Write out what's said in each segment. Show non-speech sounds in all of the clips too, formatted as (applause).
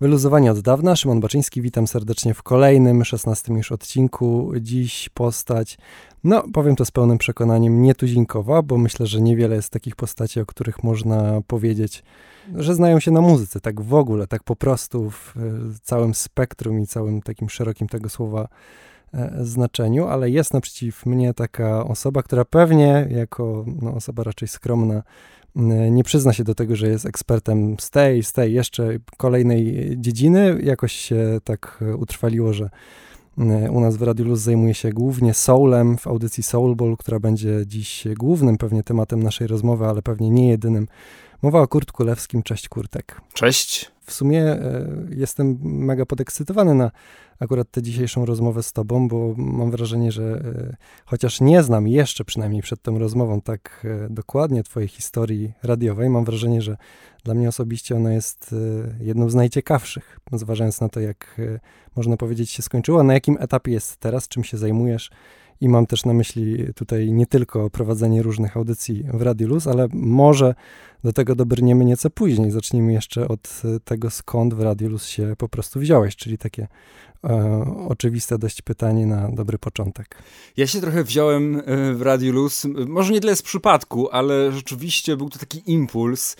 Wyluzowanie od dawna, Szymon Baczyński, witam serdecznie w kolejnym, szesnastym już odcinku. Dziś postać, no powiem to z pełnym przekonaniem, nietuzinkowa, bo myślę, że niewiele jest takich postaci, o których można powiedzieć, że znają się na muzyce, tak w ogóle, tak po prostu w całym spektrum i całym takim szerokim tego słowa e, znaczeniu, ale jest naprzeciw mnie taka osoba, która pewnie jako no, osoba raczej skromna, nie przyzna się do tego, że jest ekspertem z tej, z tej jeszcze kolejnej dziedziny. Jakoś się tak utrwaliło, że e, u nas w Radiu Luz zajmuje się głównie soulem w audycji Soulball, która będzie dziś głównym pewnie tematem naszej rozmowy, ale pewnie nie jedynym. Mowa o Kurt Kulewskim. Cześć Kurtek. Cześć. W sumie e, jestem mega podekscytowany na akurat tę dzisiejszą rozmowę z tobą, bo mam wrażenie, że e, chociaż nie znam jeszcze przynajmniej przed tą rozmową tak e, dokładnie twojej historii radiowej, mam wrażenie, że dla mnie osobiście ona jest jedną z najciekawszych, zważając na to, jak można powiedzieć się skończyła, na jakim etapie jest teraz, czym się zajmujesz i mam też na myśli tutaj nie tylko prowadzenie różnych audycji w Radio Luz, ale może do tego dobrniemy nieco później. Zacznijmy jeszcze od tego, skąd w Radio Luz się po prostu wziąłeś, czyli takie e, oczywiste dość pytanie na dobry początek. Ja się trochę wziąłem e, w Radio Luz, może nie tyle z przypadku, ale rzeczywiście był to taki impuls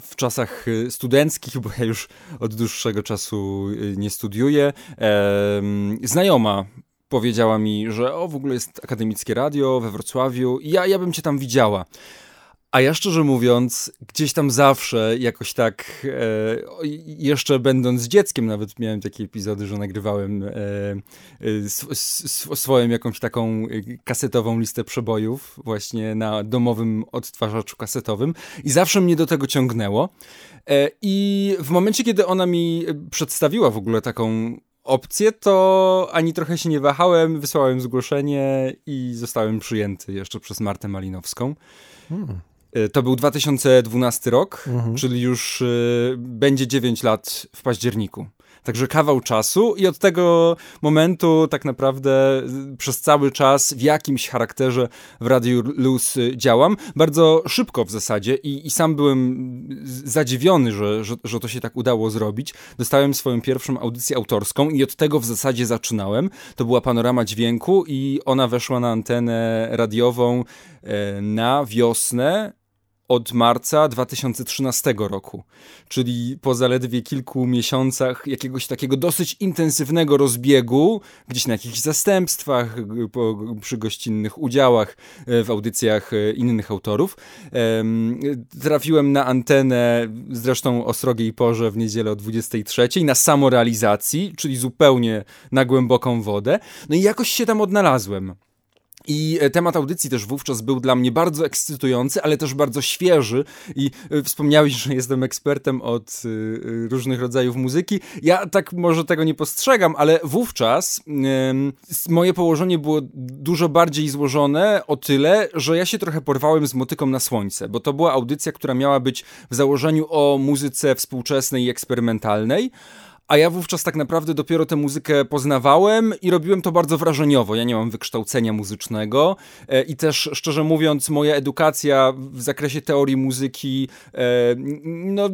w czasach e, studenckich, bo ja już od dłuższego czasu e, nie studiuję. Znajoma powiedziała mi, że o, w ogóle jest akademickie radio we Wrocławiu i ja, ja bym cię tam widziała. A ja szczerze mówiąc, gdzieś tam zawsze jakoś tak, e, jeszcze będąc dzieckiem, nawet miałem takie epizody, że nagrywałem e, e, swoją jakąś taką e, kasetową listę przebojów, właśnie na domowym odtwarzaczu kasetowym, i zawsze mnie do tego ciągnęło. E, I w momencie, kiedy ona mi przedstawiła w ogóle taką opcję, to ani trochę się nie wahałem, wysłałem zgłoszenie i zostałem przyjęty jeszcze przez Martę Malinowską. Hmm. E, to był 2012 rok, mhm. czyli już y, będzie 9 lat w październiku. Także kawał czasu i od tego momentu tak naprawdę przez cały czas w jakimś charakterze w Radiu Luz działam. Bardzo szybko w zasadzie i, i sam byłem zadziwiony, że, że, że to się tak udało zrobić. Dostałem swoją pierwszą audycję autorską i od tego w zasadzie zaczynałem. To była panorama dźwięku i ona weszła na antenę radiową na wiosnę od marca 2013 roku, czyli po zaledwie kilku miesiącach jakiegoś takiego dosyć intensywnego rozbiegu, gdzieś na jakichś zastępstwach, po, przy gościnnych udziałach e, w audycjach e, innych autorów. Trafiłem na antenę, zresztą o srogiej porze w niedzielę o 23, na samorealizacji, czyli zupełnie na głęboką wodę. No i jakoś się tam odnalazłem. I e, temat audycji też wówczas był dla mnie bardzo ekscytujący, ale też bardzo świeży. I e, wspomniałeś, że jestem ekspertem od e, różnych rodzajów muzyki. Ja tak może tego nie postrzegam, ale wówczas moje położenie było dużo bardziej złożone o tyle, że ja się trochę porwałem z motyką na słońce, bo to była audycja, która miała być w założeniu o muzyce współczesnej i eksperymentalnej a ja wówczas tak naprawdę dopiero tę muzykę poznawałem i robiłem to bardzo wrażeniowo. Ja nie mam wykształcenia muzycznego e, i też, szczerze mówiąc, moja edukacja w zakresie teorii muzyki e, no,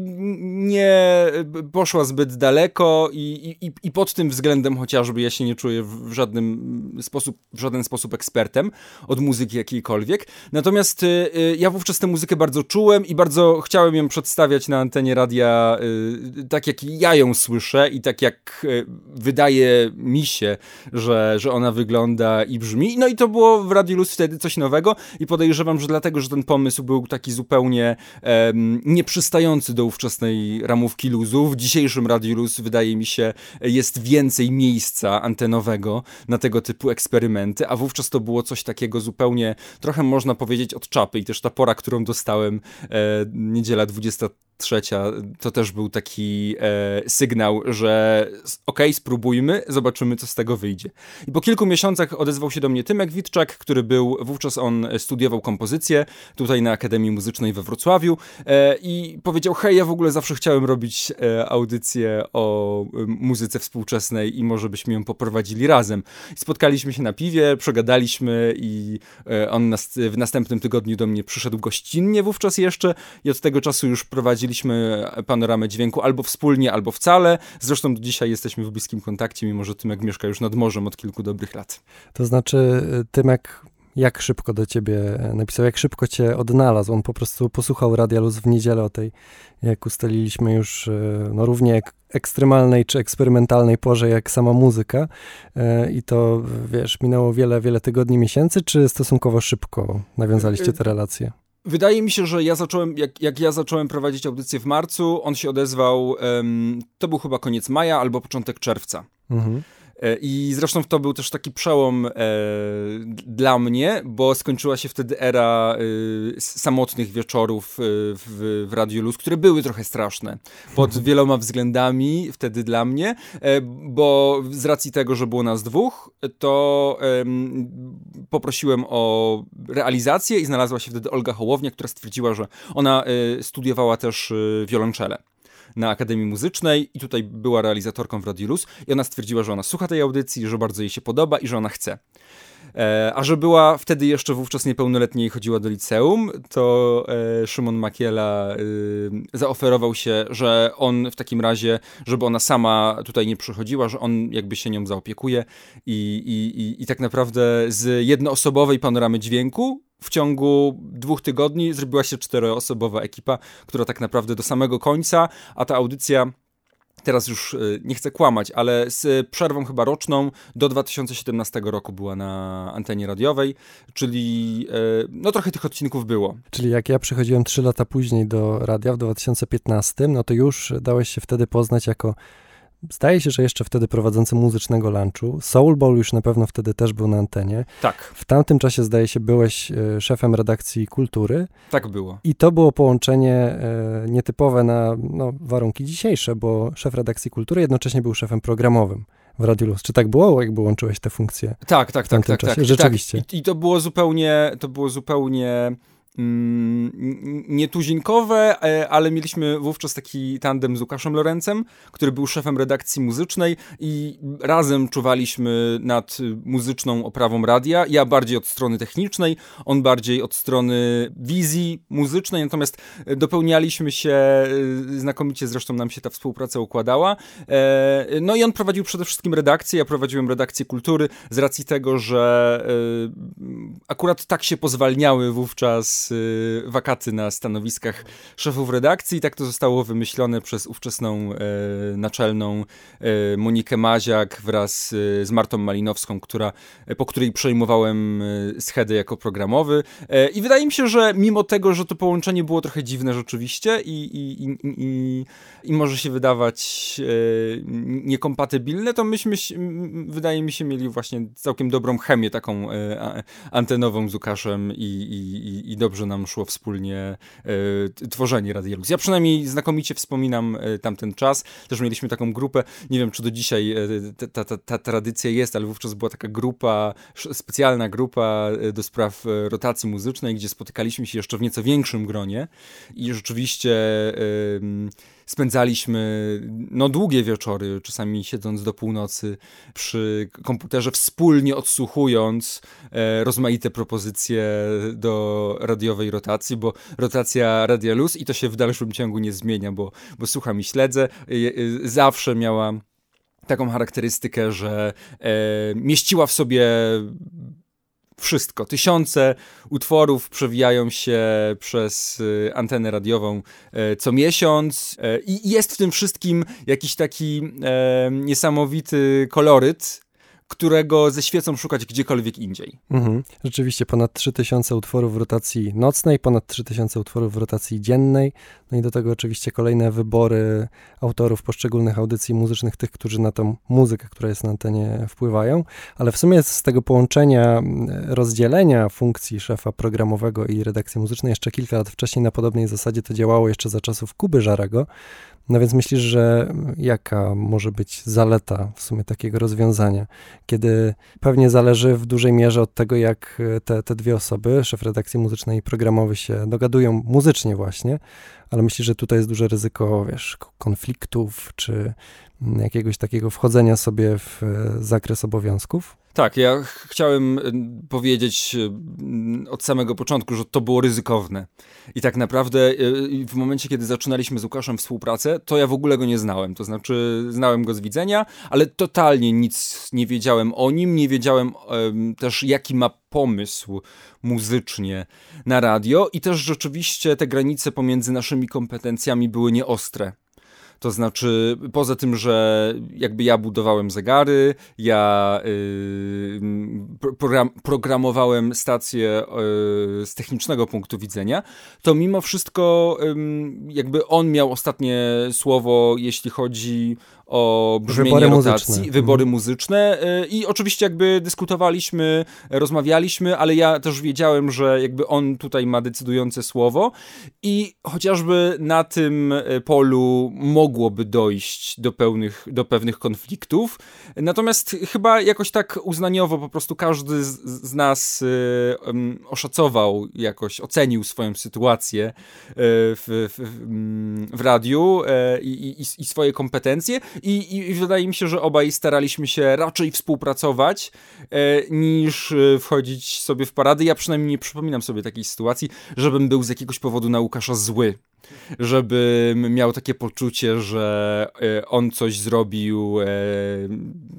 nie poszła zbyt daleko i, i, i pod tym względem chociażby ja się nie czuję w żadnym sposób, w żaden sposób ekspertem od muzyki jakiejkolwiek. Natomiast e, ja wówczas tę muzykę bardzo czułem i bardzo chciałem ją przedstawiać na antenie radia tak, jak ja ją słyszę i tak jak e, wydaje mi się, że, że ona wygląda i brzmi. No i to było w Radio Luz wtedy coś nowego i podejrzewam, że dlatego, że ten pomysł był taki zupełnie um, nieprzystający do ówczesnej ramówki luzu. W dzisiejszym Radio Luz wydaje mi się jest więcej miejsca antenowego na tego typu eksperymenty, a wówczas to było coś takiego zupełnie, trochę można powiedzieć od czapy i też ta pora, którą dostałem e, niedziela 20 trzecia to też był taki e, sygnał, że okej, okay, spróbujmy, zobaczymy, co z tego wyjdzie. I po kilku miesiącach odezwał się do mnie Tymek Witczak, który był, wówczas on studiował kompozycję tutaj na Akademii Muzycznej we Wrocławiu e, i powiedział, hej, ja w ogóle zawsze chciałem robić e, audycję o muzyce współczesnej i może byśmy ją poprowadzili razem. I spotkaliśmy się na piwie, przegadaliśmy i e, on nas, w następnym tygodniu do mnie przyszedł gościnnie wówczas jeszcze i od tego czasu już prowadzi prowadziliśmy panoramę dźwięku albo wspólnie, albo wcale. Zresztą do dzisiaj jesteśmy w bliskim kontakcie, mimo że Tymek mieszka już nad morzem od kilku dobrych lat. To znaczy, Tymek jak szybko do ciebie napisał, jak szybko cię odnalazł. On po prostu posłuchał Radia Luz w niedzielę o tej, jak ustaliliśmy już, e, no równie ekstremalnej czy eksperymentalnej porze jak sama muzyka. E, I to, wiesz, minęło wiele, wiele tygodni, miesięcy, czy stosunkowo szybko nawiązaliście te relacje? Wydaje mi się, że ja zacząłem, jak, jak ja zacząłem prowadzić audycję w marcu, on się odezwał, um, to był chyba koniec maja albo początek czerwca. Mhm. E, I zresztą to był też taki przełom e, dla mnie, bo skończyła się wtedy era e, samotnych wieczorów e, w, w Radiu Luz, które były trochę straszne. Pod (laughs) wieloma względami wtedy dla mnie, e, bo z racji tego, że było nas dwóch, to poprosiłem o realizację i znalazła się wtedy Olga Hołownia, która stwierdziła, że ona e, studiowała też wiolonczelę na Akademii Muzycznej i tutaj była realizatorką w Radio Luz i ona stwierdziła, że ona słucha tej audycji, że bardzo jej się podoba i że ona chce. E, a że była wtedy jeszcze wówczas niepełnoletnia i chodziła do liceum, to e, Szymon Makiela e, zaoferował się, że on w takim razie, żeby ona sama tutaj nie przychodziła, że on jakby się nią zaopiekuje i, i, i, i tak naprawdę z jednoosobowej panoramy dźwięku w ciągu dwóch tygodni zrobiła się czteroosobowa ekipa, która tak naprawdę do samego końca, a ta audycja teraz już y, nie chcę kłamać, ale z przerwą chyba roczną do 2017 roku była na antenie radiowej, czyli y, no trochę tych odcinków było. Czyli jak ja przychodziłem 3 lata później do radia w 2015, no to już dałeś się wtedy poznać jako Zdaje się, że jeszcze wtedy prowadzący muzycznego lunchu. Soul Bowl już na pewno wtedy też był na antenie. Tak. W tamtym czasie, zdaje się, byłeś e, szefem redakcji kultury. Tak było. I to było połączenie e, nietypowe na no, warunki dzisiejsze, bo szef redakcji kultury jednocześnie był szefem programowym w Radiu Luz. Czy tak było, jak łączyłeś te funkcje? Tak, tak, tak, tak, tak. Rzeczywiście. Tak. I, I, to było zupełnie, to było zupełnie nietuzinkowe, e, ale mieliśmy wówczas taki tandem z Łukaszem Lorencem, który był szefem redakcji muzycznej i razem czuwaliśmy nad muzyczną oprawą radia. Ja bardziej od strony technicznej, on bardziej od strony wizji muzycznej, natomiast dopełnialiśmy się e, znakomicie, zresztą nam się ta współpraca układała. E, no i on prowadził przede wszystkim redakcję, ja prowadziłem redakcję kultury z racji tego, że akurat tak się pozwalniały wówczas Y, wakaty na stanowiskach szefów redakcji. Tak to zostało wymyślone przez ówczesną e, naczelną e, Monikę Maziak wraz e, z Martą Malinowską, która, po której przejmowałem schedę jako programowy. I wydaje mi się, że mimo tego, że to połączenie było trochę dziwne rzeczywiście i, i, i, i, i może się wydawać niekompatybilne, to myśmy, wydaje mi się, mieli właśnie całkiem dobrą chemię taką antenową z Łukaszem i, i, i dobrze dobrze nam szło wspólnie e, tworzenie Radiolux. Ja przynajmniej znakomicie wspominam e, tamten czas. Też mieliśmy taką grupę, nie wiem czy do dzisiaj e, ta, ta, ta tradycja jest, ale wówczas była taka grupa, specjalna grupa do spraw rotacji muzycznej, gdzie spotykaliśmy się jeszcze w nieco większym gronie i rzeczywiście spędzaliśmy no, długie wieczory, czasami siedząc do północy przy komputerze, wspólnie odsłuchując e, rozmaite propozycje do radiowej rotacji, bo rotacja Radia Luz i to się w dalszym ciągu nie zmienia, bo, bo słucham i śledzę, e, e, zawsze miała taką charakterystykę, że e, mieściła w sobie wszystko. Tysiące utworów przewijają się przez y, antenę radiową e, co miesiąc e, i jest w tym wszystkim jakiś taki e, niesamowity koloryt, którego ze świecą szukać gdziekolwiek indziej. Mhm. Rzeczywiście ponad 3000 utworów w rotacji nocnej, ponad 3000 utworów w rotacji dziennej, no i do tego oczywiście kolejne wybory autorów poszczególnych audycji muzycznych, tych, którzy na tą muzykę, która jest na antenie wpływają, ale w sumie z tego połączenia, rozdzielenia funkcji szefa programowego i redakcji muzycznej jeszcze kilka lat wcześniej na podobnej zasadzie to działało jeszcze za czasów Kuby Żarego, no więc myślisz, że jaka może być zaleta w sumie takiego rozwiązania, kiedy pewnie zależy w dużej mierze od tego, jak te, te dwie osoby, szef redakcji muzycznej i programowy się dogadują muzycznie właśnie, ale myślisz, że tutaj jest duże ryzyko, wiesz, konfliktów, czy jakiegoś takiego wchodzenia sobie w e, zakres obowiązków? Tak, ja chciałem powiedzieć od samego początku, że to było ryzykowne. I tak naprawdę w momencie, kiedy zaczynaliśmy z Łukaszem współpracę, to ja w ogóle go nie znałem. To znaczy, znałem go z widzenia, ale totalnie nic nie wiedziałem o nim, nie wiedziałem też, jaki ma pomysł muzycznie na radio, i też rzeczywiście te granice pomiędzy naszymi kompetencjami były nieostre. To znaczy, poza tym, że jakby ja budowałem zegary, ja yy, program, programowałem stację yy, z technicznego punktu widzenia, to mimo wszystko yy, jakby on miał ostatnie słowo, jeśli chodzi o brzmienie wybory rotacji, muzyczne. wybory mhm. muzyczne y, i oczywiście jakby dyskutowaliśmy, rozmawialiśmy, ale ja też wiedziałem, że jakby on tutaj ma decydujące słowo i chociażby na tym y, polu mogłoby dojść do, pełnych, do pewnych konfliktów, natomiast chyba jakoś tak uznaniowo po prostu każdy z, z nas um, oszacował jakoś, ocenił swoją sytuację w, w, w radiu i, i, i swoje kompetencje i, i, wydaje mi się, że obaj staraliśmy się raczej współpracować e, niż e, wchodzić sobie w parady. Ja przynajmniej nie przypominam sobie takiej sytuacji, żebym był z jakiegoś powodu na Łukasza zły żebym miał takie poczucie, że e, on coś zrobił, e,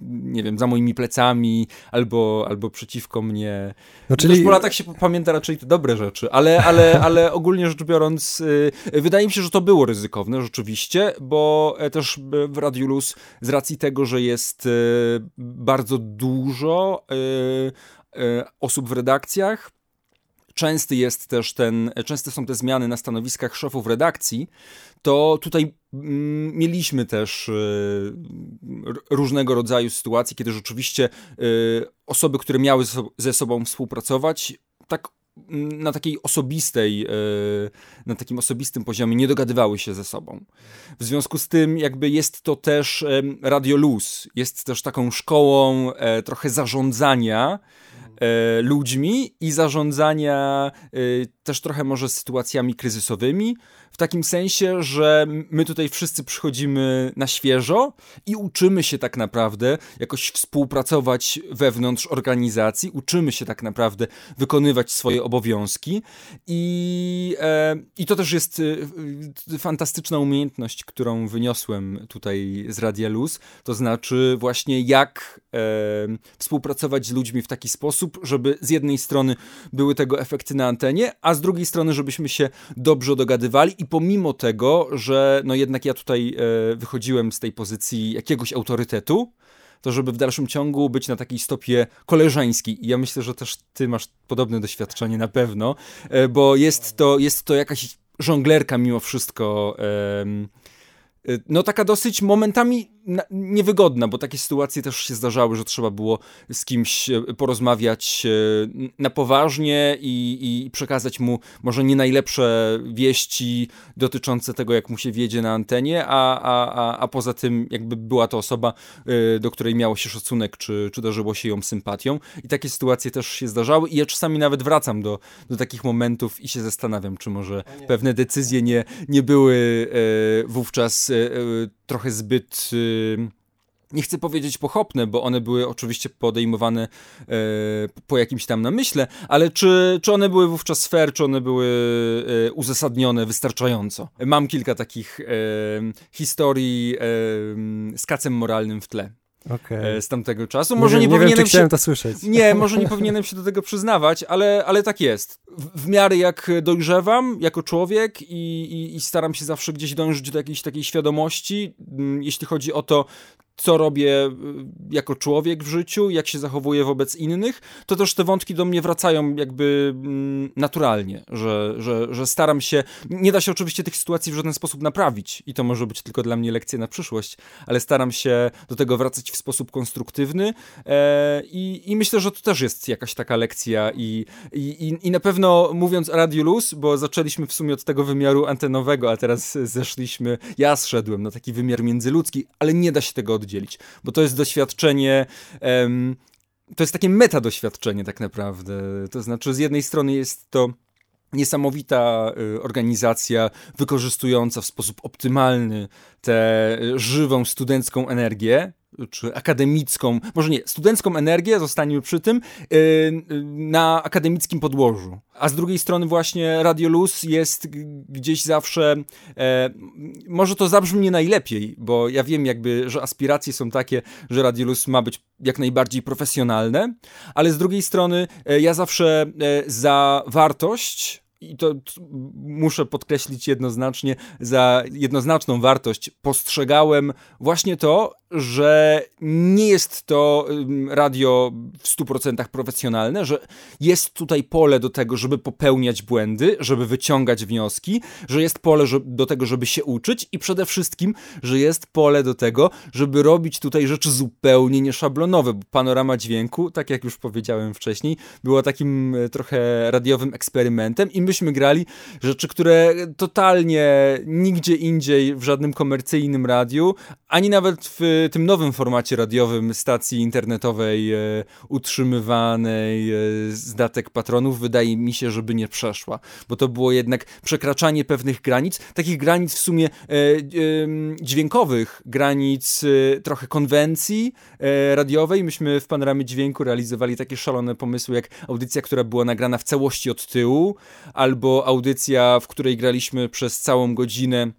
nie wiem, za moimi plecami albo, albo przeciwko mnie. No, czyli... Też po latach się pamięta raczej te dobre rzeczy, ale, ale, ale ogólnie rzecz biorąc, e, wydaje mi się, że to było ryzykowne rzeczywiście, bo też w Radiu Luz z racji tego, że jest bardzo dużo osób w redakcjach, częsty jest też ten, częste są te zmiany na stanowiskach szefów redakcji, to tutaj mm, mieliśmy też y, różnego rodzaju sytuacje, kiedy rzeczywiście y, osoby, które miały ze sobą współpracować, tak mm, na takiej osobistej, y, na takim osobistym poziomie nie dogadywały się ze sobą. W związku z tym jakby jest to też Radio Luz, jest też taką szkołą e, trochę zarządzania, E, ludźmi i zarządzania e, też trochę może sytuacjami kryzysowymi, w takim sensie, że my tutaj wszyscy przychodzimy na świeżo i uczymy się tak naprawdę jakoś współpracować wewnątrz organizacji, uczymy się tak naprawdę wykonywać swoje obowiązki. I, e, i to też jest e, fantastyczna umiejętność, którą wyniosłem tutaj z Radia Luz, to znaczy właśnie jak e, współpracować z ludźmi w taki sposób, żeby z jednej strony były tego efekty na antenie, a z drugiej strony, żebyśmy się dobrze dogadywali i pomimo tego, że no jednak ja tutaj e, wychodziłem z tej pozycji jakiegoś autorytetu, to żeby w dalszym ciągu być na takiej stopie koleżeńskiej. I ja myślę, że też ty masz podobne doświadczenie na pewno, e, bo jest to, jest to jakaś żonglerka mimo wszystko. E, no taka dosyć momentami niewygodna, bo takie sytuacje też się zdarzały, że trzeba było z kimś e, porozmawiać e, na poważnie i, i przekazać mu może nie najlepsze wieści dotyczące tego, jak mu się wiedzie na antenie, a, a, a, a poza tym jakby była to osoba, e, do której miało się szacunek, czy, czy darzyło się ją sympatią. I takie sytuacje też się zdarzały i ja czasami nawet wracam do, do takich momentów i się zastanawiam, czy może pewne decyzje nie, nie były wówczas trochę zbyt nie chcę powiedzieć pochopne, bo one były oczywiście podejmowane e, po jakimś tam namyśle, ale czy, czy one były wówczas fair, czy one były e, uzasadnione wystarczająco? Mam kilka takich e, historii e, z kacem moralnym w tle. Okay. z tamtego czasu. Może nie, nie, nie powinienem wiem, się... to słyszeć. Nie, może nie powinienem się do tego przyznawać, ale, ale tak jest. W, miarę jak dojrzewam jako człowiek i, i, i, staram się zawsze gdzieś dążyć do jakiejś takiej świadomości, mm, jeśli chodzi o to, co robię y, jako człowiek w życiu, jak się zachowuję wobec innych, to też te wątki do mnie wracają jakby mm, naturalnie, że, że, że staram się. Nie da się oczywiście tych sytuacji w żaden sposób naprawić i to może być tylko dla mnie lekcja na przyszłość, ale staram się do tego wracać w sposób konstruktywny e, i, i myślę, że to też jest jakaś taka lekcja i, i, i na pewno mówiąc o Radio Luz, bo zaczęliśmy w sumie od tego wymiaru antenowego, a teraz zeszliśmy, ja zszedłem na taki wymiar międzyludzki, ale nie da się tego oddzielić bo to jest doświadczenie. to jest takie meta doświadczenie tak naprawdę. To znaczy, z jednej strony jest to niesamowita y, organizacja wykorzystująca w sposób optymalny tę żywą studencką energię czy akademicką, może nie, studencką energię, zostaniemy przy tym, yy, na akademickim podłożu. A z drugiej strony właśnie Radio Luz jest gdzieś zawsze, e, może to zabrzmi nie najlepiej, bo ja wiem jakby, że aspiracje są takie, że Radio Luz ma być jak najbardziej profesjonalne, ale z drugiej strony e, ja zawsze e, za wartość i to muszę podkreślić jednoznacznie, za jednoznaczną wartość postrzegałem właśnie to, że nie jest to radio w 100% profesjonalne, że jest tutaj pole do tego, żeby popełniać błędy, żeby wyciągać wnioski, że jest pole do tego, żeby się uczyć i przede wszystkim, że jest pole do tego, żeby robić tutaj rzeczy zupełnie nieszablonowe, bo panorama dźwięku, tak jak już powiedziałem wcześniej, była takim e, trochę radiowym eksperymentem i myśmy grali rzeczy, które totalnie nigdzie indziej w żadnym komercyjnym radiu, ani nawet w tym nowym formacie radiowym stacji internetowej e, utrzymywanej e, z datek patronów wydaje mi się, żeby nie przeszła, bo to było jednak przekraczanie pewnych granic, takich granic w sumie e, dźwiękowych, granic trochę konwencji radiowej. Myśmy w Panoramie Dźwięku realizowali takie szalone pomysły, jak audycja, która była nagrana w całości od tyłu, albo audycja, w której graliśmy przez całą godzinę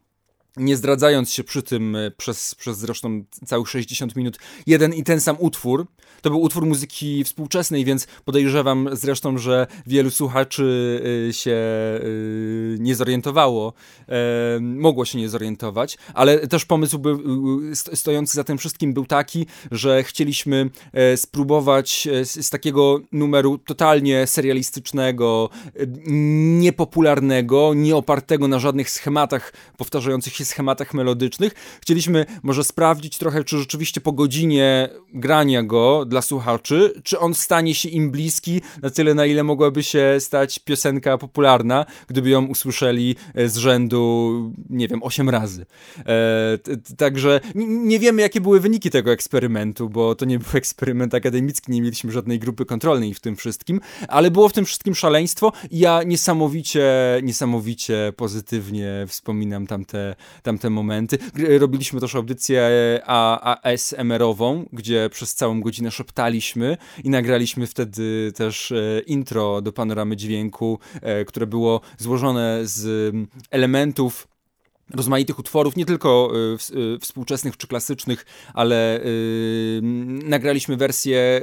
nie zdradzając się przy tym e, przez, przez zresztą całych 60 minut, jeden i ten sam utwór. To był utwór muzyki współczesnej, więc podejrzewam zresztą, że wielu słuchaczy e, się e, nie zorientowało, mogło się nie zorientować, ale też pomysł był, stojący za tym wszystkim był taki, że chcieliśmy spróbować z, z takiego numeru totalnie serialistycznego, niepopularnego, nie opartego na żadnych schematach powtarzających się schematach melodycznych. Chcieliśmy może sprawdzić trochę, czy rzeczywiście po godzinie grania go dla słuchaczy, czy on stanie się im bliski na tyle, na ile mogłaby się stać piosenka popularna, gdyby ją usłyszeli e, z rzędu, nie wiem, 8 razy. E, także nie wiemy, jakie były wyniki tego eksperymentu, bo to nie był (laughs) eksperyment akademicki, nie mieliśmy żadnej grupy kontrolnej w tym wszystkim, ale było w tym wszystkim szaleństwo i ja niesamowicie, niesamowicie pozytywnie wspominam tamte, tamte momenty. Robiliśmy też audycję ASMR-ową, gdzie przez całą godzinę szeptaliśmy i nagraliśmy wtedy też e, intro do panoramy dźwięku, e, które było złożone z elementów rozmaitych utworów, nie tylko y, y, współczesnych czy klasycznych, ale y, nagraliśmy wersję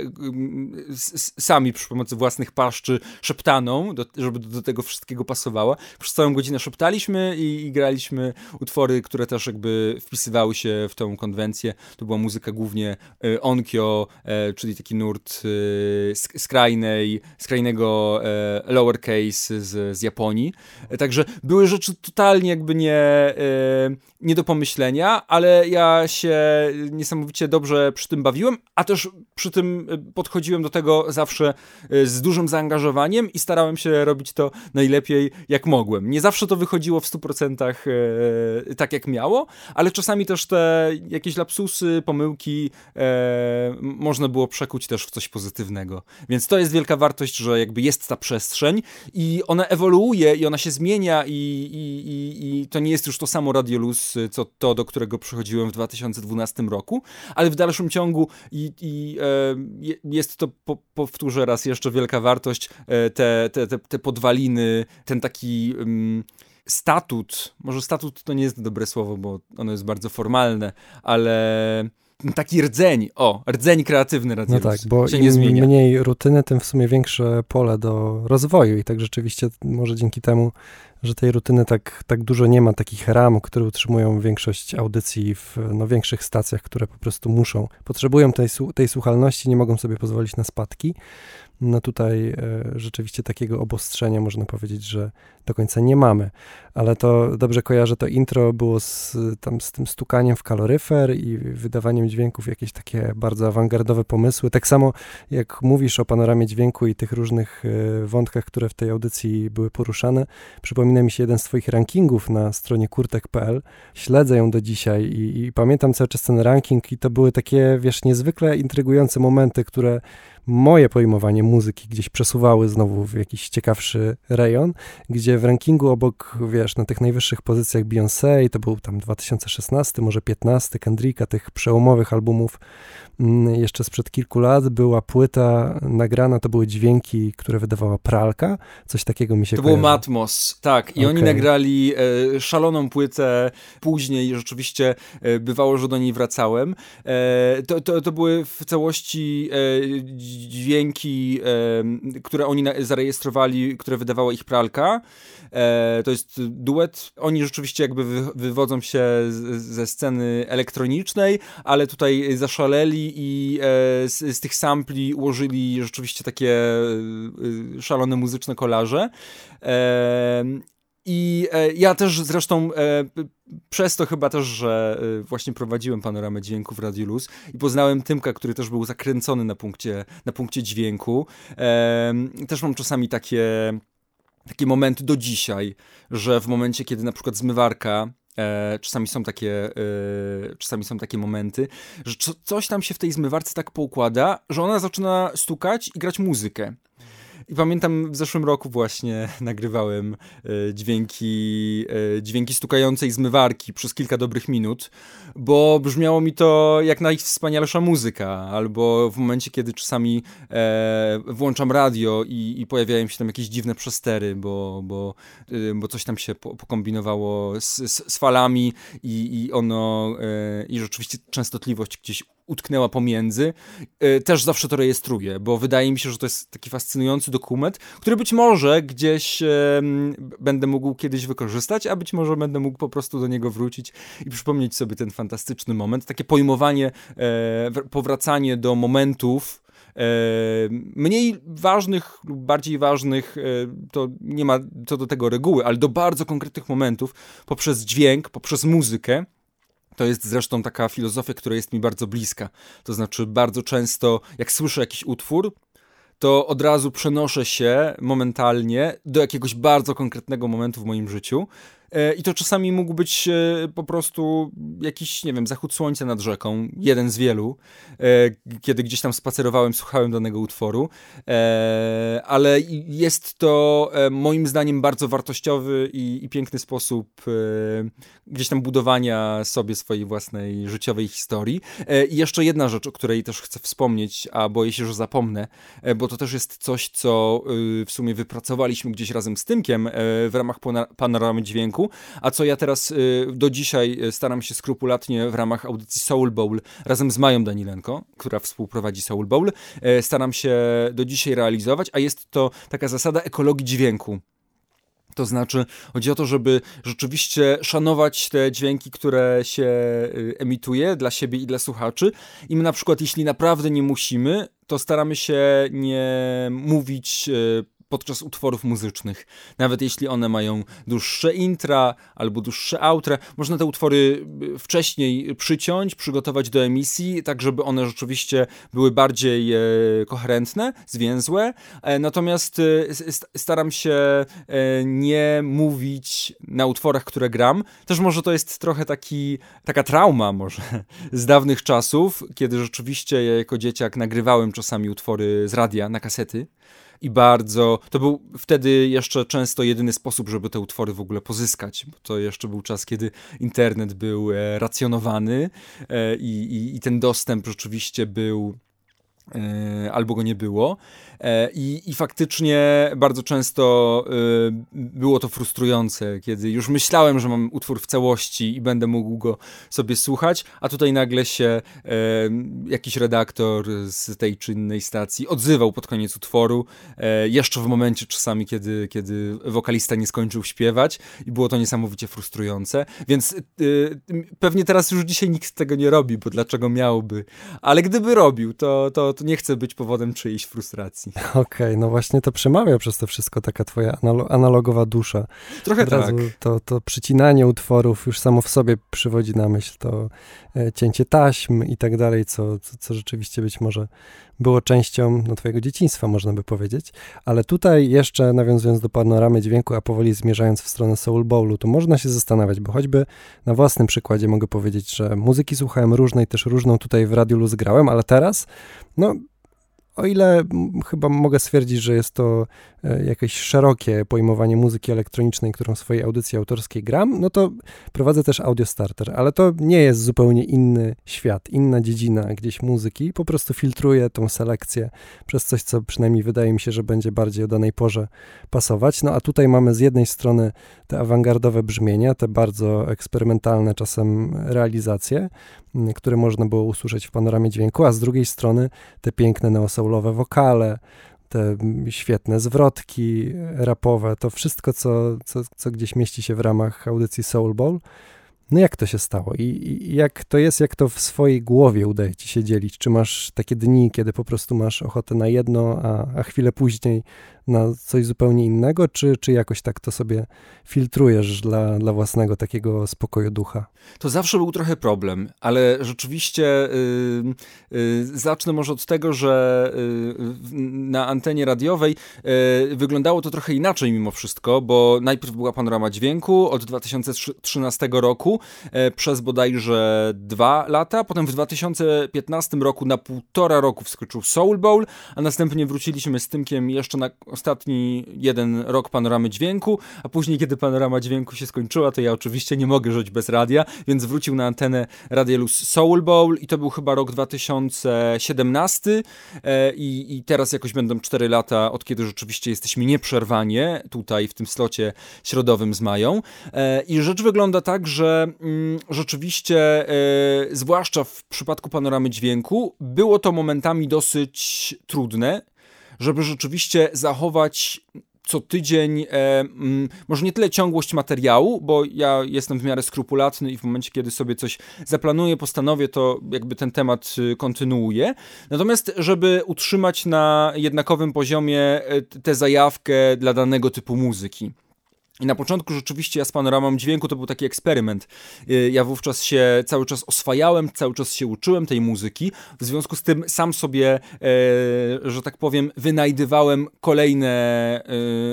sami przy pomocy własnych paszczy szeptaną, żeby do, tego wszystkiego pasowała. Przez całą godzinę szeptaliśmy i, i, graliśmy utwory, które też jakby wpisywały się w tą konwencję. To była muzyka głównie onkyo, e, czyli taki nurt skrajnej, skrajnego e, lowercase z, z Japonii. Także były rzeczy totalnie jakby nie nie do pomyślenia, ale ja się niesamowicie dobrze przy tym bawiłem, a też przy tym y, podchodziłem do tego zawsze y, z dużym zaangażowaniem i starałem się robić to najlepiej jak mogłem. Nie zawsze to wychodziło w 100% tak jak miało, ale czasami też te jakieś lapsusy, pomyłki można było przekuć też w coś pozytywnego. Więc to jest wielka wartość, że jakby jest ta przestrzeń i ona ewoluuje i ona się zmienia i, i, i, i to nie jest już to samo Radiolus, y, co to, do którego przychodziłem w 2012 roku, ale w dalszym ciągu i, i e, jest to, po, powtórzę raz jeszcze, wielka wartość, e, te, te, te, te podwaliny, ten taki... Mm, statut, może statut to nie jest dobre słowo, bo ono jest bardzo formalne, ale taki rdzeń, o, rdzeń kreatywny Radiolus. No tak, bo się im nie zmienia. mniej rutyny, tym w sumie większe pole do rozwoju i tak rzeczywiście może dzięki temu że tej rutyny tak, tak dużo nie ma, takich ram, które utrzymują większość audycji w no, większych stacjach, które po prostu muszą, potrzebują tej, tej słuchalności, nie mogą sobie pozwolić na spadki. No tutaj e, rzeczywiście takiego obostrzenia można powiedzieć, że do końca nie mamy, ale to dobrze kojarzę, to intro było z, tam z tym stukaniem w kaloryfer i wydawaniem dźwięków, jakieś takie bardzo awangardowe pomysły. Tak samo jak mówisz o panoramie dźwięku i tych różnych e, wątkach, które w tej audycji były poruszane, przypomina mi się jeden z twoich rankingów na stronie kurtek.pl. Śledzę ją do dzisiaj i, i pamiętam cały czas ten ranking i to były takie, wiesz, niezwykle intrygujące momenty, które moje pojmowanie muzyki gdzieś przesuwały znowu w jakiś ciekawszy rejon, gdzie w rankingu obok, wiesz, na tych najwyższych pozycjach Beyoncé, to był tam 2016, może 15, Kendricka, tych przełomowych albumów mm, jeszcze sprzed kilku lat, była płyta nagrana, to były dźwięki, które wydawała pralka, coś takiego mi się To kojarzy. było Matmos, tak, i okay. oni nagrali e, szaloną płytę, później rzeczywiście e, bywało, że do niej wracałem. E, to, to, to były w całości e, dźwięki, e, które oni zarejestrowali, które wydawała ich pralka. E, to jest duet. Oni rzeczywiście jakby wywodzą się ze sceny elektronicznej, ale tutaj zaszaleli i z, z tych sampli ułożyli rzeczywiście takie szalone muzyczne kolarze. I e, ja też zresztą e, przez to chyba też, że e, właśnie prowadziłem panoramę dźwięku w Radio Luz i poznałem Tymka, który też był zakręcony na punkcie, na punkcie dźwięku. Też mam czasami takie, takie momenty do dzisiaj, że w momencie, kiedy na przykład zmywarka E, czasami są takie, e, czasami są takie momenty, że co, coś tam się w tej zmywarce tak poukłada, że ona zaczyna stukać i grać muzykę. I pamiętam w zeszłym roku właśnie (laughs) nagrywałem e, dźwięki, e, dźwięki stukającej zmywarki przez kilka dobrych minut, bo brzmiało mi to jak najwspanialsza muzyka, albo w momencie, kiedy czasami e, włączam radio i, i pojawiają się tam jakieś dziwne przestery, bo, bo, bo coś tam się po, pokombinowało z, z, z falami i, i ono, i rzeczywiście częstotliwość gdzieś utknęła pomiędzy, y, też zawsze to rejestruję, bo wydaje mi się, że to jest taki fascynujący dokument, który być może gdzieś będę mógł kiedyś wykorzystać, a być może będę mógł po prostu do niego wrócić i przypomnieć sobie ten fantastyczny moment, takie pojmowanie, e, powracanie do momentów, e, mniej ważnych lub bardziej ważnych, e, to nie ma co do tego reguły, ale do bardzo konkretnych momentów poprzez dźwięk, poprzez muzykę, to jest zresztą taka filozofia, która jest mi bardzo bliska. To znaczy, bardzo często, jak słyszę jakiś utwór, to od razu przenoszę się momentalnie do jakiegoś bardzo konkretnego momentu w moim życiu I to czasami mógł być e, po prostu jakiś, nie wiem, zachód słońca nad rzeką, jeden z wielu, e, kiedy gdzieś tam spacerowałem, słuchałem danego utworu, ale jest to moim zdaniem bardzo wartościowy i, i piękny sposób gdzieś tam budowania sobie swojej własnej życiowej historii. I jeszcze jedna rzecz, o której też chcę wspomnieć, a boję się, że zapomnę, bo to też jest coś, co w sumie wypracowaliśmy gdzieś razem z Tymkiem w ramach panoramy dźwięku, a co ja teraz y, do dzisiaj y, staram się skrupulatnie w ramach audycji Soul Bowl razem z Mają Danilenko, która współprowadzi Soul Bowl, y, staram się do dzisiaj realizować, a jest to taka zasada ekologii dźwięku. To znaczy, chodzi o to, żeby rzeczywiście szanować te dźwięki, które się emituje dla siebie i dla słuchaczy. I my na przykład, jeśli naprawdę nie musimy, to staramy się nie mówić podczas utworów muzycznych. Nawet jeśli one mają dłuższe intra albo dłuższe outra, można te utwory y, wcześniej przyciąć, przygotować do emisji, tak żeby one rzeczywiście były bardziej e, koherentne, zwięzłe. E, natomiast e, staram się e, nie mówić na utworach, które gram. Też może to jest trochę taki, taka trauma może z dawnych czasów, kiedy rzeczywiście ja jako dzieciak nagrywałem czasami utwory z radia na kasety i bardzo. To był wtedy jeszcze często jedyny sposób, żeby te utwory w ogóle pozyskać, bo to jeszcze był czas, kiedy internet był e, racjonowany e, i, i, i ten dostęp rzeczywiście był albo go nie było. E, I, I faktycznie bardzo często e, było to frustrujące, kiedy już myślałem, że mam utwór w całości i będę mógł go sobie słuchać, a tutaj nagle się jakiś redaktor z tej czy innej stacji odzywał pod koniec utworu, jeszcze w momencie czasami, kiedy, kiedy wokalista nie skończył śpiewać i było to niesamowicie frustrujące, więc pewnie teraz już dzisiaj nikt tego nie robi, bo dlaczego miałby? Ale gdyby robił, to, to, to nie chcę być powodem czyjejś frustracji. (laughs) Okej, okay, no właśnie to przemawia przez to wszystko taka twoja analogowa dusza. Trochę Od tak. To, to przycinanie utworów już samo w sobie przywodzi na myśl to e, cięcie taśm i tak dalej, co, co, co rzeczywiście być może było częścią no, twojego dzieciństwa, można by powiedzieć. Ale tutaj jeszcze nawiązując do panoramy dźwięku, a powoli zmierzając w stronę Soul Bowlu, to można się zastanawiać, bo choćby na własnym przykładzie mogę powiedzieć, że muzyki słuchałem różnej, też różną tutaj w Radiu Luz grałem, ale teraz, no o ile chyba mogę stwierdzić, że jest to e, jakieś szerokie pojmowanie muzyki elektronicznej, którą w swojej audycji autorskiej gram, no to prowadzę też Audio Starter, ale to nie jest zupełnie inny świat, inna dziedzina gdzieś muzyki, po prostu filtruję tą selekcję przez coś, co przynajmniej wydaje mi się, że będzie bardziej o danej porze pasować. No a tutaj mamy z jednej strony te awangardowe brzmienia, te bardzo eksperymentalne czasem realizacje, które można było usłyszeć w panoramie dźwięku, a z drugiej strony te piękne neosoulowe wokale, te świetne zwrotki rapowe, to wszystko, co, co, co gdzieś mieści się w ramach audycji Soul Bowl. No jak to się stało I, I, jak to jest, jak to w swojej głowie udaje ci się dzielić? Czy masz takie dni, kiedy po prostu masz ochotę na jedno, a, a chwilę później na coś zupełnie innego, czy, czy jakoś tak to sobie filtrujesz dla, dla własnego takiego spokoju ducha? To zawsze był trochę problem, ale rzeczywiście yy, yy, zacznę może od tego, że yy, na antenie radiowej y, wyglądało to trochę inaczej mimo wszystko, bo najpierw była panorama dźwięku od 2013 roku y, przez bodajże dwa lata, potem w 2015 roku na półtora roku wskoczył Soul Bowl, a następnie wróciliśmy z Tymkiem jeszcze na ostatni jeden rok panoramy dźwięku, a później, kiedy panorama dźwięku się skończyła, to ja oczywiście nie mogę żyć bez radia, więc wrócił na antenę Radiolus Soul Bowl i to był chyba rok 2017 e, i, i teraz jakoś będą 4 lata, od kiedy rzeczywiście jesteśmy nieprzerwanie tutaj w tym slocie środowym z Mają. E, I rzecz wygląda tak, że mm, rzeczywiście, e, zwłaszcza w przypadku panoramy dźwięku, było to momentami dosyć trudne, żeby rzeczywiście zachować co tydzień, e, mm, może nie tyle ciągłość materiału, bo ja jestem w miarę skrupulatny i w momencie, kiedy sobie coś zaplanuję, postanowię, to jakby ten temat y, kontynuuję. Natomiast, żeby utrzymać na jednakowym poziomie e, tę zajawkę dla danego typu muzyki. I na początku rzeczywiście ja z panoramą dźwięku to był taki eksperyment. Y, ja wówczas się cały czas oswajałem, cały czas się uczyłem tej muzyki. W związku z tym sam sobie, e, że tak powiem, wynajdywałem kolejne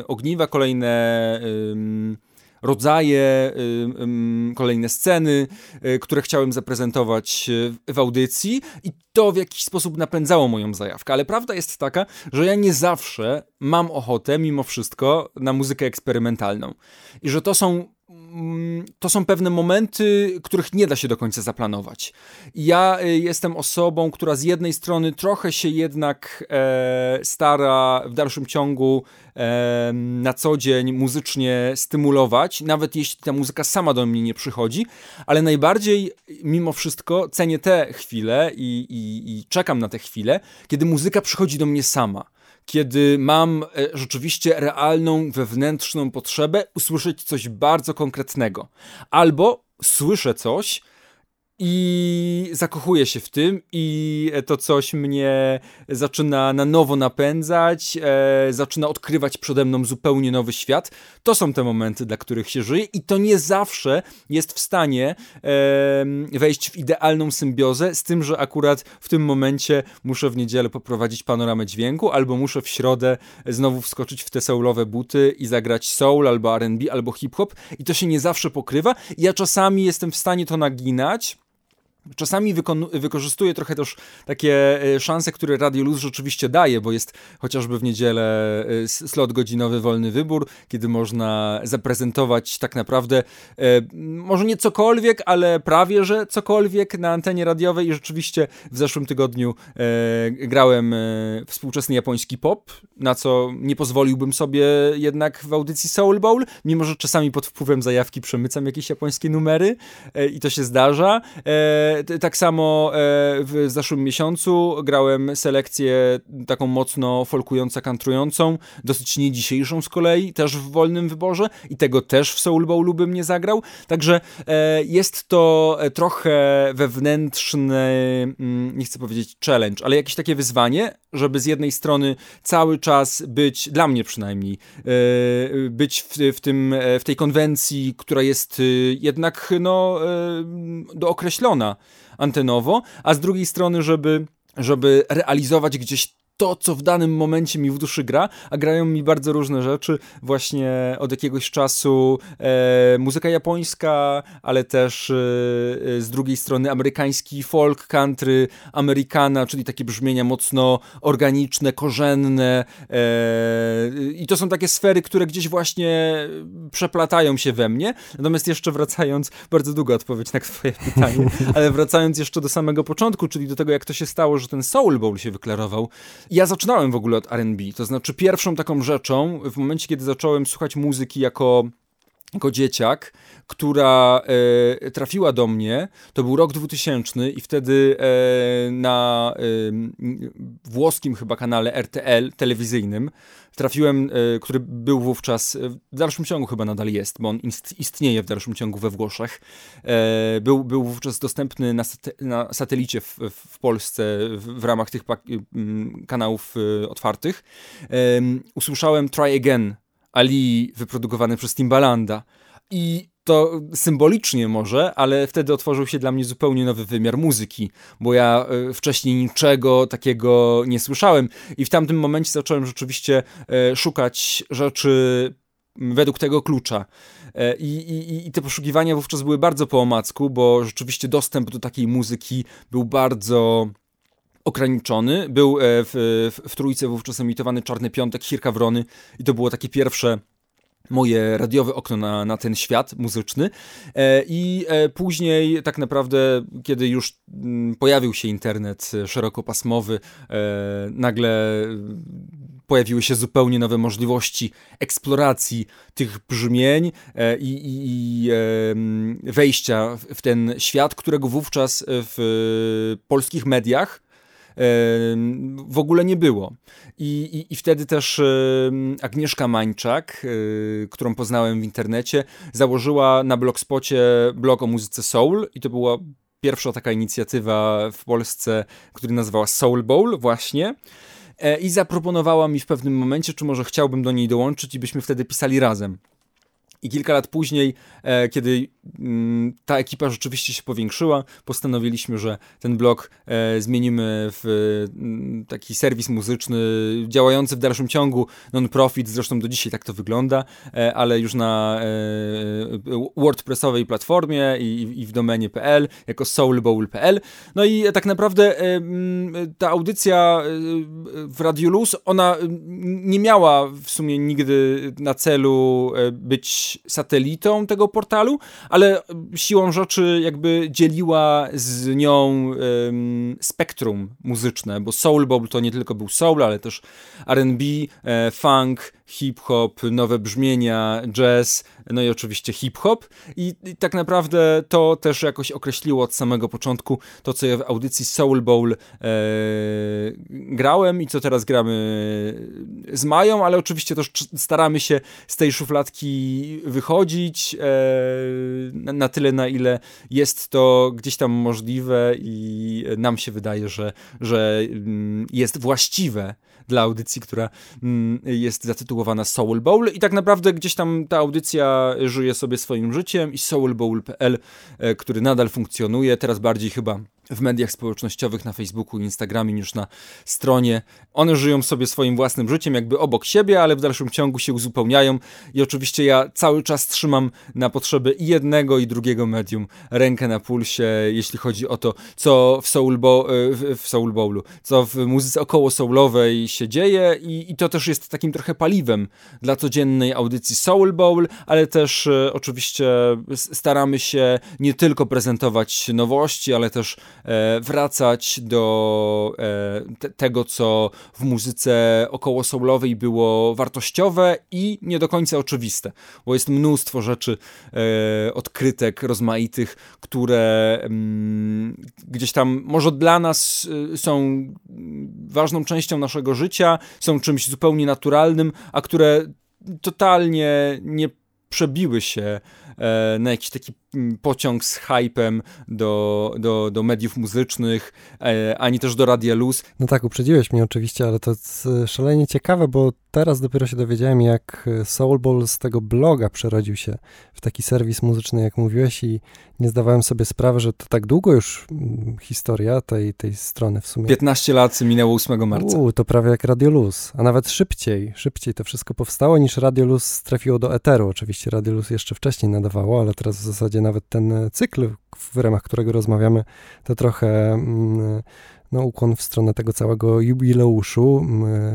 e, ogniwa, kolejne. Rodzaje, kolejne sceny, y, które chciałem zaprezentować y, w audycji i to w jakiś sposób napędzało moją zajawkę. Ale prawda jest taka, że ja nie zawsze mam ochotę, mimo wszystko, na muzykę eksperymentalną. I że to są to są pewne momenty, których nie da się do końca zaplanować. Ja y, jestem osobą, która z jednej strony trochę się jednak e, stara w dalszym ciągu e, na co dzień muzycznie stymulować, nawet jeśli ta muzyka sama do mnie nie przychodzi, ale najbardziej mimo wszystko cenię te chwile i, i, i czekam na te chwile, kiedy muzyka przychodzi do mnie sama kiedy mam e, rzeczywiście realną wewnętrzną potrzebę usłyszeć coś bardzo konkretnego. Albo słyszę coś, i zakochuję się w tym i to coś mnie zaczyna na nowo napędzać, e, zaczyna odkrywać przede mną zupełnie nowy świat. To są te momenty, dla których się żyje i to nie zawsze jest w stanie e, wejść w idealną symbiozę z tym, że akurat w tym momencie muszę w niedzielę poprowadzić panoramę dźwięku albo muszę w środę znowu wskoczyć w te soulowe buty i zagrać soul albo R&B albo hip-hop i to się nie zawsze pokrywa. Ja czasami jestem w stanie to naginać, Czasami wykorzystuję trochę też takie e, szanse, które Radio Luz rzeczywiście daje, bo jest chociażby w niedzielę e, slot godzinowy Wolny Wybór, kiedy można zaprezentować tak naprawdę e, może nie cokolwiek, ale prawie że cokolwiek na antenie radiowej. I rzeczywiście w zeszłym tygodniu grałem współczesny japoński pop, na co nie pozwoliłbym sobie jednak w audycji Soul Bowl, mimo że czasami pod wpływem zajawki przemycam jakieś japońskie numery i to się zdarza tak samo e, w zeszłym miesiącu grałem selekcję taką mocno folkująco, kantrującą, dosyć nie dzisiejszą z kolei, też w wolnym wyborze i tego też w Soul Bowlu bym nie zagrał. Także e, jest to trochę wewnętrzny, mm, nie chcę powiedzieć challenge, ale jakieś takie wyzwanie, żeby z jednej strony cały czas być, dla mnie przynajmniej, e, być w, w, tym, w tej konwencji, która jest jednak no, dookreślona antenowo, a z drugiej strony, żeby, żeby realizować gdzieś to, co w danym momencie mi w duszy gra, a grają mi bardzo różne rzeczy. Właśnie od jakiegoś czasu e, muzyka japońska, ale też e, e z drugiej strony amerykański folk, country, americana, czyli takie brzmienia mocno organiczne, korzenne. E, I to są takie sfery, które gdzieś właśnie przeplatają się we mnie. Natomiast jeszcze wracając, bardzo długa odpowiedź na twoje (laughs) pytanie, ale wracając jeszcze do samego początku, czyli do tego, jak to się stało, że ten Soul Bowl się wyklarował, ja zaczynałem w ogóle od RB. To znaczy, pierwszą taką rzeczą, w momencie, kiedy zacząłem słuchać muzyki jako jako dzieciak, która e, trafiła do mnie, to był rok 2000 i wtedy e, na e, włoskim chyba kanale RTL telewizyjnym trafiłem, e, który był wówczas, e, w dalszym ciągu chyba nadal jest, bo on istnieje w dalszym ciągu we Włoszech, e, był, był wówczas dostępny na, sate, na satelicie w, w Polsce w, w, ramach tych kanałów otwartych. Usłyszałem Try Again Ali wyprodukowany przez Timbalanda i to symbolicznie może, ale wtedy otworzył się dla mnie zupełnie nowy wymiar muzyki, bo ja e, wcześniej niczego takiego nie słyszałem i w tamtym momencie zacząłem rzeczywiście e, szukać rzeczy według tego klucza. E, I, i, I te poszukiwania wówczas były bardzo po omacku, bo rzeczywiście dostęp do takiej muzyki był bardzo ograniczony. Był w, w, w trójce wówczas emitowany Czarny Piątek, Hirka Wrony i to było takie pierwsze moje radiowe okno na, na ten świat muzyczny e, i e, później tak naprawdę, kiedy już mm, pojawił się internet szerokopasmowy, e, nagle pojawiły się zupełnie nowe możliwości eksploracji tych brzmień i, i, i wejścia w ten świat, którego wówczas w polskich mediach w ogóle nie było. I, i, i wtedy też Agnieszka Mańczak, y, którą poznałem w internecie, założyła na blogspocie blog o muzyce soul i to była pierwsza taka inicjatywa w Polsce, która nazywała Soul Bowl właśnie e, i zaproponowała mi w pewnym momencie, czy może chciałbym do niej dołączyć i byśmy wtedy pisali razem. I kilka lat później, e, kiedy ta ekipa rzeczywiście się powiększyła, postanowiliśmy, że ten blog e, zmienimy w mm, taki serwis muzyczny działający w dalszym ciągu, non-profit, zresztą do dzisiaj tak to wygląda, e, ale już na WordPressowej platformie i, i w domenie.pl, jako soulbowl.pl. No i tak naprawdę mm, ta audycja w Radio Luz, ona nie miała w sumie nigdy na celu być satelitą tego portalu, ale siłą rzeczy jakby dzieliła z nią um, spektrum muzyczne, bo Soul Bowl to nie tylko był soul, ale też R&B, e, funk, hip-hop, nowe brzmienia, jazz, no i oczywiście hip-hop. I, I, tak naprawdę to też jakoś określiło od samego początku to, co ja w audycji Soul Bowl e, grałem i co teraz gramy z Mają, ale oczywiście też staramy się z tej szufladki wychodzić e, na, na tyle, na ile jest to gdzieś tam możliwe i nam się wydaje, że, że mm, jest właściwe dla audycji, która mm, jest zatytułowana Soul Bowl. I tak naprawdę gdzieś tam ta audycja żyje sobie swoim życiem i soulbowl.pl, e, który nadal funkcjonuje, teraz bardziej chyba w mediach społecznościowych, na Facebooku, Instagramie niż na stronie. One żyją sobie swoim własnym życiem, jakby obok siebie, ale w dalszym ciągu się uzupełniają. I oczywiście ja cały czas trzymam na potrzeby i jednego, i drugiego medium rękę na pulsie, jeśli chodzi o to, co w Soul, Bo w Soul Bowlu, co w muzyce około soulowej się dzieje. I, I to też jest takim trochę paliwem dla codziennej audycji Soul Bowl, ale też e, oczywiście staramy się nie tylko prezentować nowości, ale też wracać do e, te, tego, co w muzyce około soulowej było wartościowe i nie do końca oczywiste, bo jest mnóstwo rzeczy, e, odkrytek rozmaitych, które mm, gdzieś tam może dla nas są ważną częścią naszego życia, są czymś zupełnie naturalnym, a które totalnie nie przebiły się na jakiś taki pociąg z hypem do, do, do mediów muzycznych, e, ani też do Radia Luz. No tak, uprzedziłeś mnie oczywiście, ale to jest szalenie ciekawe, bo teraz dopiero się dowiedziałem, jak Soulball z tego bloga przerodził się w taki serwis muzyczny, jak mówiłeś i nie zdawałem sobie sprawy, że to tak długo już historia tej, tej strony w sumie. 15 lat minęło 8 marca. U, to prawie jak Radio Luz, a nawet szybciej, szybciej to wszystko powstało niż Radio Luz trafiło do eteru. Oczywiście Radio Luz jeszcze wcześniej nadawało, ale teraz w zasadzie nawet ten cykl, w ramach którego rozmawiamy, to trochę mm, no, ukłon w stronę tego całego jubileuszu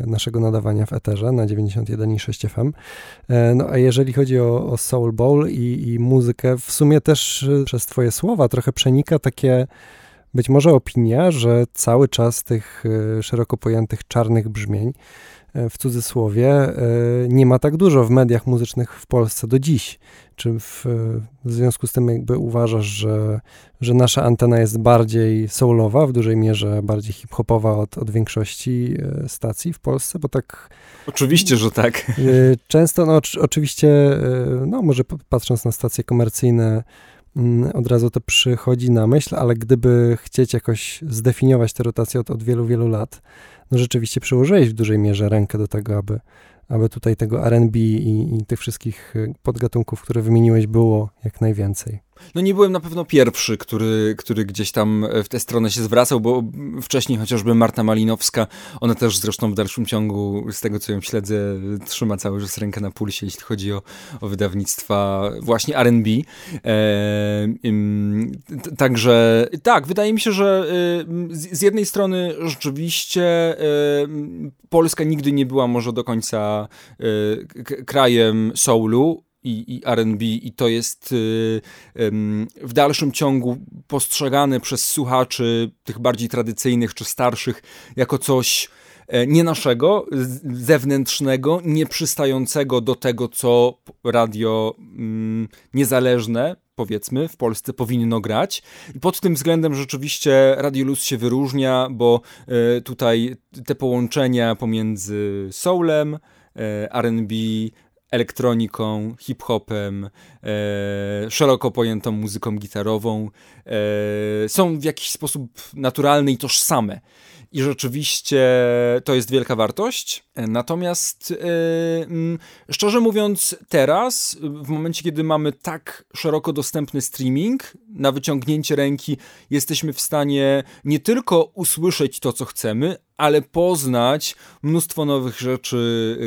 naszego nadawania w Eterze na 91,6 FM. E, no a jeżeli chodzi o, o Soul Bowl i, i muzykę, w sumie też e, przez twoje słowa trochę przenika takie być może opinia, że cały czas tych e, szeroko pojętych czarnych brzmień w cudzysłowie nie ma tak dużo w mediach muzycznych w Polsce do dziś. Czy w, w związku z tym jakby uważasz, że, że nasza antena jest bardziej soulowa, w dużej mierze bardziej hip-hopowa od, od większości e, stacji w Polsce? Bo tak... Oczywiście, że tak. E, często, no oczywiście, e, no może patrząc na stacje komercyjne, od razu to przychodzi na myśl, ale gdyby chcieć jakoś zdefiniować tę rotację od, od wielu, wielu lat, no rzeczywiście przyłożyłeś w dużej mierze rękę do tego, aby aby tutaj tego R&B i, i tych wszystkich y, podgatunków, które wymieniłeś, było jak najwięcej. No nie byłem na pewno pierwszy, który, który gdzieś tam w tę stronę się zwracał, bo wcześniej chociażby Marta Malinowska, ona też zresztą w dalszym ciągu, z tego co ją śledzę, trzyma cały czas rękę na pulsie, jeśli chodzi o, o wydawnictwa właśnie R&B. E, także tak, wydaje mi się, że y, z, z jednej strony rzeczywiście y, Polska nigdy nie była może do końca y, krajem soulu, i, i RB, i to jest y, w dalszym ciągu postrzegane przez słuchaczy tych bardziej tradycyjnych czy starszych jako coś e, nie naszego, zewnętrznego, nieprzystającego do tego, co radio mm, niezależne, powiedzmy, w Polsce powinno grać. I pod tym względem rzeczywiście Radio Luz się wyróżnia, bo e, tutaj te połączenia pomiędzy soulem, e, R&B, elektroniką, hip-hopem, e, szeroko pojętą muzyką gitarową, e, są w jakiś sposób naturalne i tożsame. I rzeczywiście to jest wielka wartość. Natomiast yy, szczerze mówiąc, teraz, w momencie, kiedy mamy tak szeroko dostępny streaming, na wyciągnięcie ręki jesteśmy w stanie nie tylko usłyszeć to, co chcemy, ale poznać mnóstwo nowych rzeczy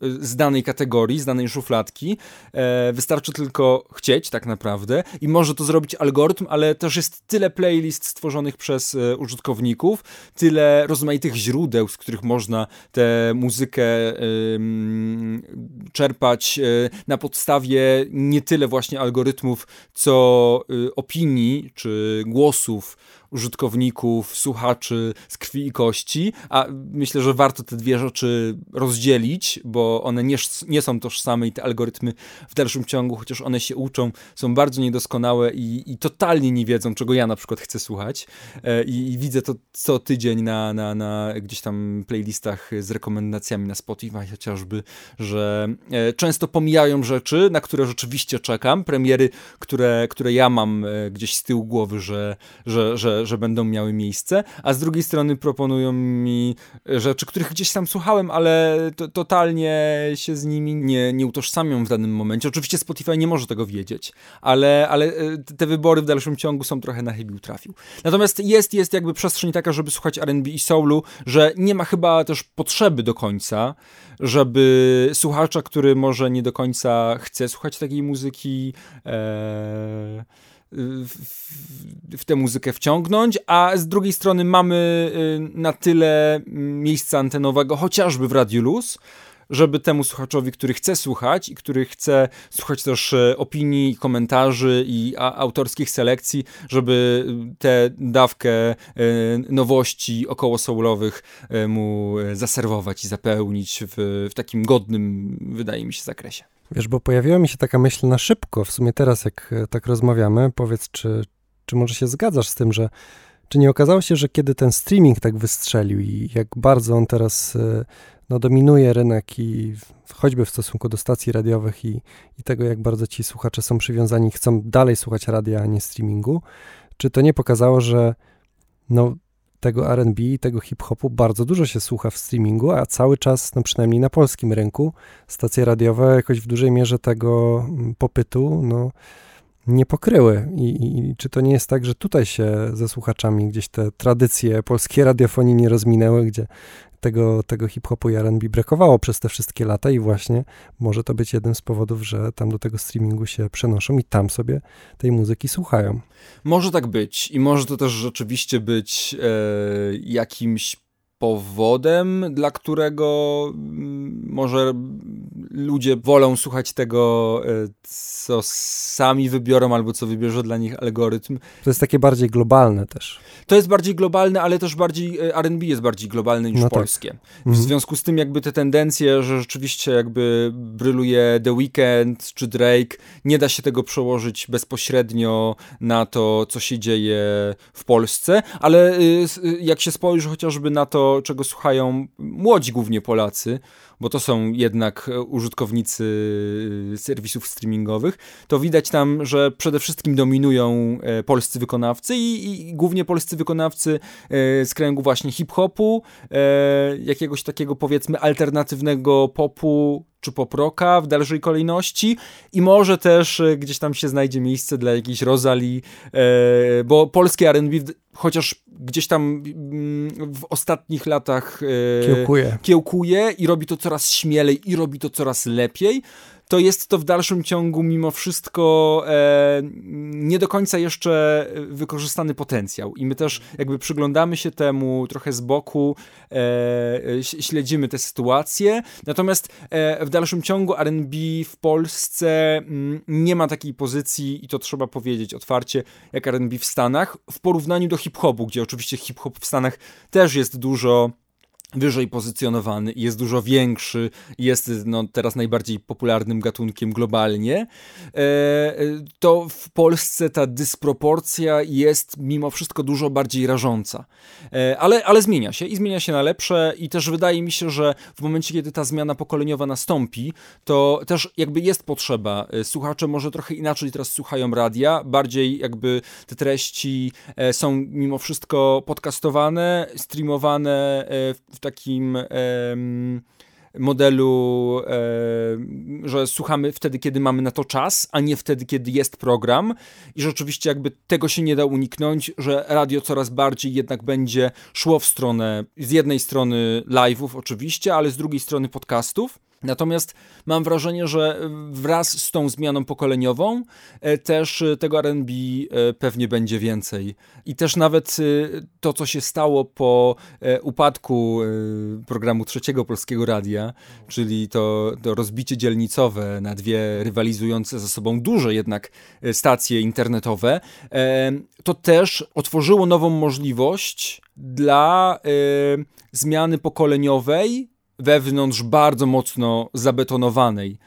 yy, z danej kategorii, z danej szufladki. Yy, wystarczy tylko chcieć, tak naprawdę, i może to zrobić algorytm, ale też jest tyle playlist stworzonych przez yy, użytkowników, tyle rozmaitych źródeł, z których można tę muzykę czerpać y, na podstawie nie tyle właśnie algorytmów, co y, opinii czy głosów użytkowników, słuchaczy z krwi i kości, a myślę, że warto te dwie rzeczy rozdzielić, bo one nie, nie są tożsame i te algorytmy w dalszym ciągu, chociaż one się uczą, są bardzo niedoskonałe i, i totalnie nie wiedzą, czego ja na przykład chcę słuchać. E, i, i, widzę to co tydzień na, na, na gdzieś tam playlistach z rekomendacjami na Spotify chociażby, że e, często pomijają rzeczy, na które rzeczywiście czekam, premiery, które, które ja mam e, gdzieś z tyłu głowy, że, że, że, że, będą miały miejsce, a z drugiej strony proponują mi rzeczy, których gdzieś tam słuchałem, ale to, totalnie się z nimi nie, nie utożsamią w danym momencie. Oczywiście Spotify nie może tego wiedzieć, ale, ale e, te wybory w dalszym ciągu są trochę na chybił trafił. Natomiast jest, jest jakby przestrzeń taka, żeby słuchać R&B i soulu, że nie ma chyba też potrzeby do końca, żeby słuchacza, który może nie do końca chce słuchać takiej muzyki, ee, w, w tę muzykę wciągnąć, a z drugiej strony mamy y, na tyle miejsca antenowego, chociażby w Radio Luz, żeby temu słuchaczowi, który chce słuchać i który chce słuchać też e, opinii, komentarzy i autorskich selekcji, żeby tę dawkę nowości około soulowych mu zaserwować i zapełnić w, w takim godnym, wydaje mi się, zakresie. Wiesz, bo pojawiła mi się taka myśl na szybko, w sumie teraz jak tak rozmawiamy, powiedz, czy, czy może się zgadzasz z tym, że czy nie okazało się, że kiedy ten streaming tak wystrzelił i jak bardzo on teraz no, dominuje rynek i choćby w stosunku do stacji radiowych i, i tego, jak bardzo ci słuchacze są przywiązani, chcą dalej słuchać radia, a nie streamingu, czy to nie pokazało, że no, tego R&B i tego hip-hopu bardzo dużo się słucha w streamingu, a cały czas, no przynajmniej na polskim rynku, stacje radiowe jakoś w dużej mierze tego mm, popytu, no nie pokryły. I, I, czy to nie jest tak, że tutaj się ze słuchaczami gdzieś te tradycje polskiej radiofonii nie rozminęły, gdzie tego, tego hip-hopu i R&B brakowało przez te wszystkie lata i właśnie może to być jeden z powodów, że tam do tego streamingu się przenoszą i tam sobie tej muzyki słuchają. Może tak być i może to też rzeczywiście być e, jakimś powodem, dla którego mm, może ludzie wolą słuchać tego, e, co sami wybiorą, albo co wybierze dla nich algorytm. To jest takie bardziej globalne też. To jest bardziej globalne, ale też bardziej e, R&B jest bardziej globalne niż no tak. polskie. Tak. W mhm. związku z tym jakby te tendencje, że rzeczywiście jakby bryluje The Weeknd czy Drake, nie da się tego przełożyć bezpośrednio na to, co się dzieje w Polsce, ale y, y, jak się spojrzy chociażby na to, czego słuchają młodzi głównie Polacy, bo to są jednak e, użytkownicy e, serwisów streamingowych, to widać tam, że przede wszystkim dominują e, polscy wykonawcy i, i głównie polscy wykonawcy z kręgu właśnie hip-hopu, jakiegoś takiego powiedzmy alternatywnego popu, czy poproka w dalszej kolejności i może też gdzieś tam się znajdzie miejsce dla jakiejś Rosali, bo polskie R&B chociaż gdzieś tam mm, w ostatnich latach kiełkuje. kiełkuje i robi to coraz śmielej i robi to coraz lepiej, to jest to w dalszym ciągu mimo wszystko e, nie do końca jeszcze wykorzystany potencjał. I my też jakby przyglądamy się temu trochę z boku, e, śledzimy tę sytuację. Natomiast e, w dalszym ciągu RB w Polsce m, mm, nie ma takiej pozycji, i to trzeba powiedzieć otwarcie, jak RB w Stanach, w porównaniu do hip-hopu, gdzie oczywiście hip-hop w Stanach też jest dużo wyżej pozycjonowany, jest dużo większy, jest no, teraz najbardziej popularnym gatunkiem globalnie, e, to w Polsce ta dysproporcja jest mimo wszystko dużo bardziej rażąca. E, ale, ale zmienia się i zmienia się na lepsze i też wydaje mi się, że w momencie, kiedy ta zmiana pokoleniowa nastąpi, to też jakby jest potrzeba. E, słuchacze może trochę inaczej teraz słuchają radia, bardziej jakby te treści są mimo wszystko podcastowane, streamowane w takim modelu, że słuchamy wtedy, kiedy mamy na to czas, a nie wtedy, kiedy jest program. I rzeczywiście jakby tego się nie da uniknąć, że radio coraz bardziej jednak będzie szło w stronę, z jednej strony live'ów oczywiście, ale z drugiej strony podcastów. Natomiast mam wrażenie, że wraz z tą zmianą pokoleniową e, też e, tego RB e, pewnie będzie więcej. I też nawet to, co się stało po upadku programu trzeciego polskiego radia, czyli to, to rozbicie dzielnicowe na dwie rywalizujące ze sobą duże jednak stacje internetowe, to też otworzyło nową możliwość dla zmiany pokoleniowej wewnątrz bardzo mocno zabetonowanej,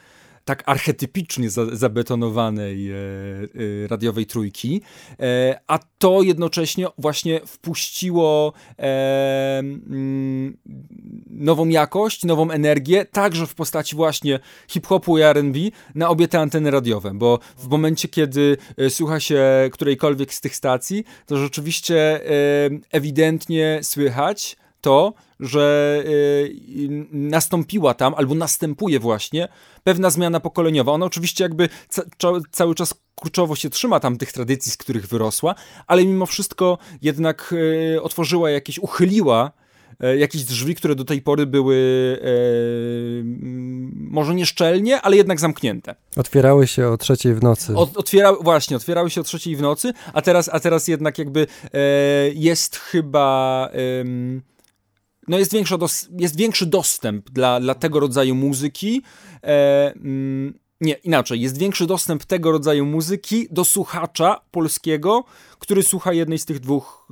tak archetypicznie za, zabetonowanej e, e, radiowej trójki, e, a to jednocześnie właśnie wpuściło e, mm, nową jakość, nową energię, także w postaci właśnie hip-hopu i R&B na obie te anteny radiowe, bo w momencie, kiedy e, słucha się którejkolwiek z tych stacji, to rzeczywiście e, ewidentnie słychać to, że y, nastąpiła tam, albo następuje właśnie pewna zmiana pokoleniowa. Ona oczywiście jakby ca cały czas kurczowo się trzyma tam tych tradycji, z których wyrosła, ale mimo wszystko jednak y, otworzyła jakieś, uchyliła y, jakieś drzwi, które do tej pory były e, może nieszczelnie, ale jednak zamknięte. Otwierały się o trzeciej w nocy. Od, otwiera, właśnie, otwierały się o trzeciej w nocy, a teraz, a teraz jednak jakby e, jest chyba no jest, większa dos- jest większy dostęp dla, dla tego rodzaju muzyki. E, mm, nie, inaczej, jest większy dostęp tego rodzaju muzyki do słuchacza polskiego, który słucha jednej z tych dwóch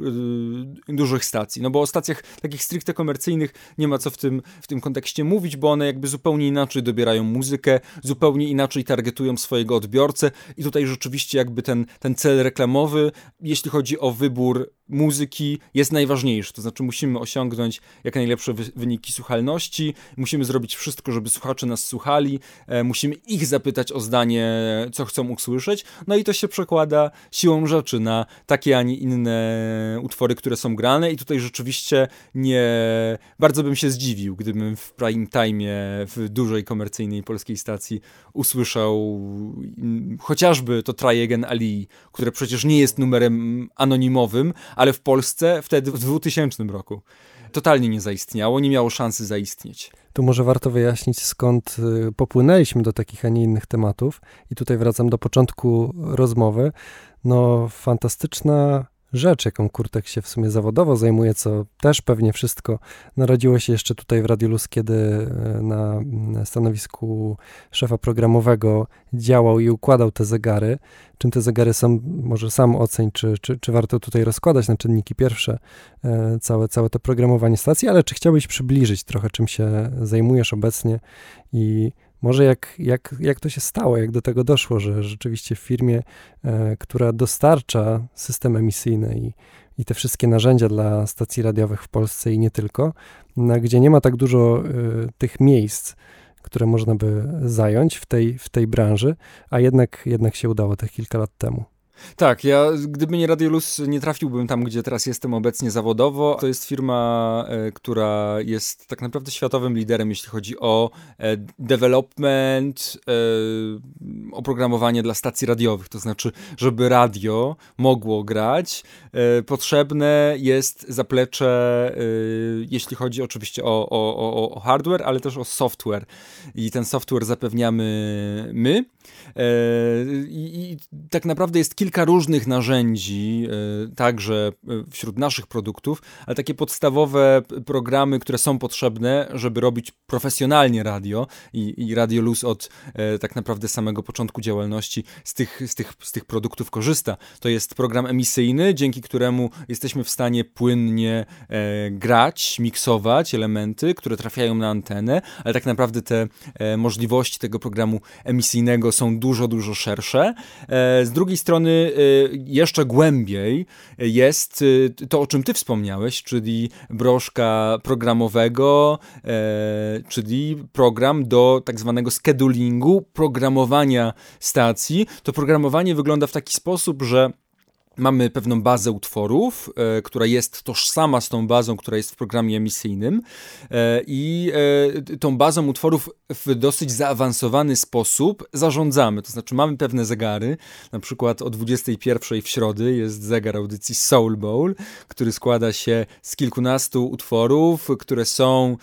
dużych stacji. No bo o stacjach takich stricte komercyjnych nie ma co w tym, w tym kontekście mówić, bo one jakby zupełnie inaczej dobierają muzykę, zupełnie inaczej targetują swojego odbiorcę i tutaj rzeczywiście jakby ten, ten cel reklamowy, jeśli chodzi o wybór muzyki jest najważniejszy. To znaczy, musimy osiągnąć jak najlepsze wy wyniki słuchalności, musimy zrobić wszystko, żeby słuchacze nas słuchali, e, musimy ich zapytać o zdanie, co chcą usłyszeć. No i to się przekłada siłą rzeczy na takie, a nie inne utwory, które są grane. I tutaj rzeczywiście nie. Bardzo bym się zdziwił, gdybym w prime time w dużej komercyjnej polskiej stacji usłyszał mm, chociażby to Again Ali, które przecież nie jest numerem anonimowym, ale w Polsce wtedy w 2000 roku totalnie nie zaistniało, nie miało szansy zaistnieć. Tu może warto wyjaśnić, skąd y, popłynęliśmy do takich, a nie innych tematów. I tutaj wracam do początku rozmowy. No, fantastyczna rzecz, jaką Kurtek się w sumie zawodowo zajmuje, co też pewnie wszystko narodziło się jeszcze tutaj w Radiolus, kiedy e, na stanowisku szefa programowego działał i układał te zegary. Czym te zegary są, może sam oceń, czy, czy, czy warto tutaj rozkładać na czynniki pierwsze e, całe, całe to programowanie stacji, ale czy chciałbyś przybliżyć trochę, czym się zajmujesz obecnie i może jak, jak, jak to się stało, jak do tego doszło, że rzeczywiście w firmie, e, która dostarcza system emisyjny i, i te wszystkie narzędzia dla stacji radiowych w Polsce i nie tylko, na, gdzie nie ma tak dużo e, tych miejsc, które można by zająć w tej, w tej branży, a jednak, jednak się udało tych kilka lat temu. Tak, ja gdyby nie Radiolus, nie trafiłbym tam, gdzie teraz jestem obecnie zawodowo. To jest firma, e, która jest tak naprawdę światowym liderem, jeśli chodzi o e, development, e, oprogramowanie dla stacji radiowych. To znaczy, żeby radio mogło grać, potrzebne jest zaplecze, jeśli chodzi oczywiście o, o, o, hardware, ale też o software. I ten software zapewniamy my. I tak naprawdę jest kilka kilka różnych narzędzi, e, także e, wśród naszych produktów, ale takie podstawowe programy, które są potrzebne, żeby robić profesjonalnie radio i, i Radio Luz od e, tak naprawdę samego początku działalności z tych, z, tych, z tych produktów korzysta. To jest program emisyjny, dzięki któremu jesteśmy w stanie płynnie grać, miksować elementy, które trafiają na antenę, ale tak naprawdę te możliwości tego programu emisyjnego są dużo, dużo szersze. z drugiej strony Y, jeszcze głębiej jest y, to, o czym ty wspomniałeś, czyli broszka programowego, e, czyli program do tak zwanego schedulingu, programowania stacji. To programowanie wygląda w taki sposób, że mamy pewną bazę utworów, e, która jest tożsama z tą bazą, która jest w programie emisyjnym e, i e, tą bazą utworów w dosyć zaawansowany sposób zarządzamy. To znaczy mamy pewne zegary, na przykład o 21 w środy jest zegar audycji Soul Bowl, który składa się z kilkunastu utworów, które są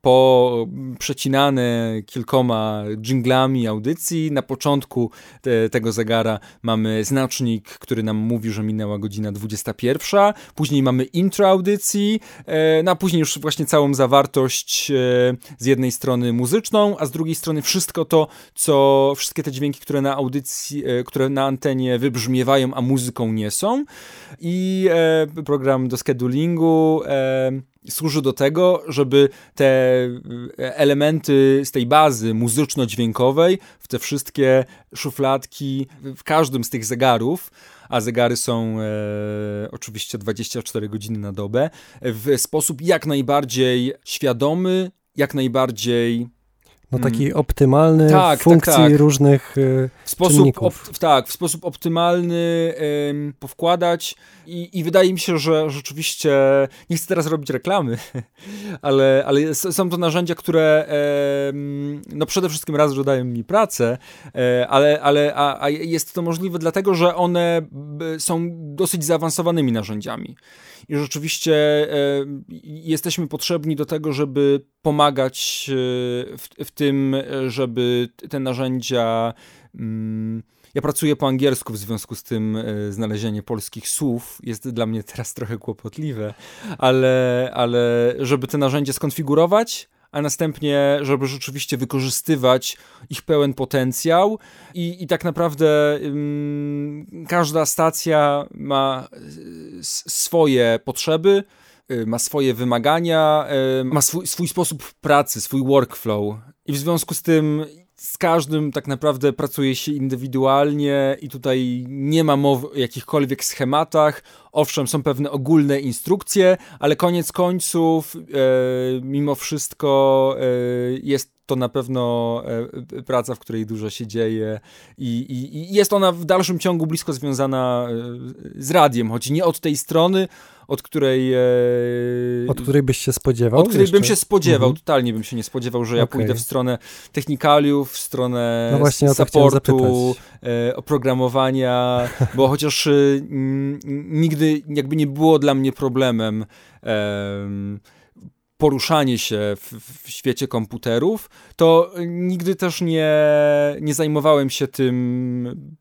po przecinane kilkoma dżinglami audycji. Na początku te, tego zegara mamy znacznik, który który nam mówi, że minęła godzina 21. Później mamy intro audycji, e, no a później już właśnie całą zawartość e, z jednej strony muzyczną, a z drugiej strony wszystko to, co, wszystkie te dźwięki, które na audycji, e, które na antenie wybrzmiewają, a muzyką nie są. I program do schedulingu służy do tego, żeby te elementy z tej bazy muzyczno-dźwiękowej w te wszystkie szufladki w każdym z tych zegarów a zegary są e, oczywiście 24 godziny na dobę, w sposób jak najbardziej świadomy, jak najbardziej no taki mm. optymalny tak, tak funkcji tak, tak. różnych y, w sposób tak, w sposób optymalny y, powkładać i, i wydaje mi się, że rzeczywiście, nie chcę teraz robić reklamy, (laughs) ale, ale są to narzędzia, które y, no przede wszystkim raz, że dają mi pracę, e, ale, ale a, a jest to możliwe dlatego, że one są dosyć zaawansowanymi narzędziami i rzeczywiście e, jesteśmy potrzebni do tego, żeby pomagać e, w, w tym, żeby te narzędzia. Mm, ja pracuję po angielsku, w związku z tym e, znalezienie polskich słów jest dla mnie (laughs) teraz trochę kłopotliwe, ale, ale żeby te narzędzia skonfigurować, a następnie, żeby rzeczywiście wykorzystywać ich pełen potencjał. I, i tak naprawdę ym, każda stacja ma swoje potrzeby, y, ma swoje wymagania, y, ma swój, swój sposób pracy, swój workflow. I w związku z tym z każdym tak naprawdę pracuje się indywidualnie i tutaj nie ma mowy o jakichkolwiek schematach. Owszem, są pewne ogólne instrukcje, ale koniec końców, e, mimo wszystko, e, jest to na pewno e, praca, w której dużo się dzieje i, i, i, jest ona w dalszym ciągu blisko związana e, z radiem, choć nie od tej strony, od której... E, od której byś się spodziewał? Od której jeszcze? bym się spodziewał, mhm. totalnie bym się nie spodziewał, że ja okay. pójdę w stronę technikaliów, w stronę no właśnie, supportu, oprogramowania, (laughs) bo chociaż nigdy jakby nie było dla mnie problemem poruszanie się w, w, świecie komputerów, to nigdy też nie, nie zajmowałem się tym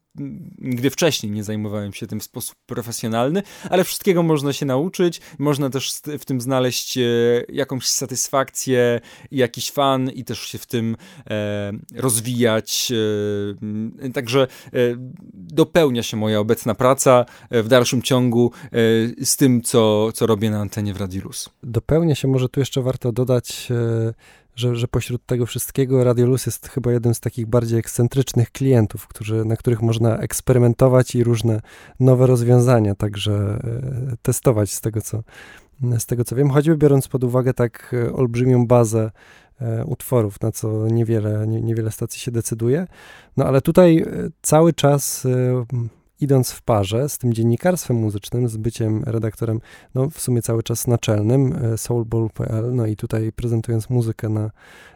nigdy wcześniej nie zajmowałem się tym w sposób profesjonalny, ale wszystkiego można się nauczyć, można też w tym znaleźć e, jakąś satysfakcję, jakiś fan i też się w tym e, rozwijać. E, także dopełnia się moja obecna praca w dalszym ciągu z tym, co, co robię na antenie w Radiolus. Dopełnia się, może tu jeszcze warto dodać że, że pośród tego wszystkiego Radiolus jest chyba jeden z takich bardziej ekscentrycznych klientów, którzy, na których można eksperymentować i różne nowe rozwiązania także e, testować z tego, co, z tego, co wiem, choćby biorąc pod uwagę tak e, olbrzymią bazę e, utworów, na co niewiele, nie, niewiele stacji się decyduje. No ale tutaj cały czas idąc w parze z tym dziennikarstwem muzycznym, z byciem redaktorem, no w sumie cały czas naczelnym, e, soulball.pl, no i tutaj prezentując muzykę na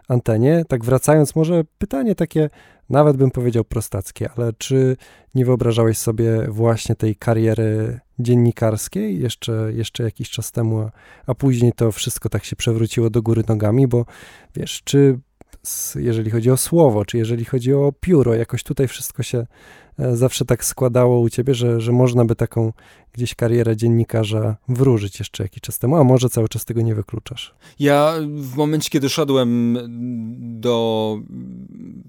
antenie, tak wracając, może pytanie takie, nawet bym powiedział prostackie, ale czy nie wyobrażałeś sobie właśnie tej kariery dziennikarskiej jeszcze, jeszcze jakiś czas temu, a, a później to wszystko tak się przewróciło do góry nogami, bo wiesz, czy jeżeli chodzi o słowo, czy jeżeli chodzi o pióro, jakoś tutaj wszystko się E, zawsze tak składało u ciebie, że, że można by taką gdzieś karierę dziennikarza wróżyć jeszcze jakiś czas temu, a może cały czas tego nie wykluczasz? Ja w momencie, kiedy szedłem do,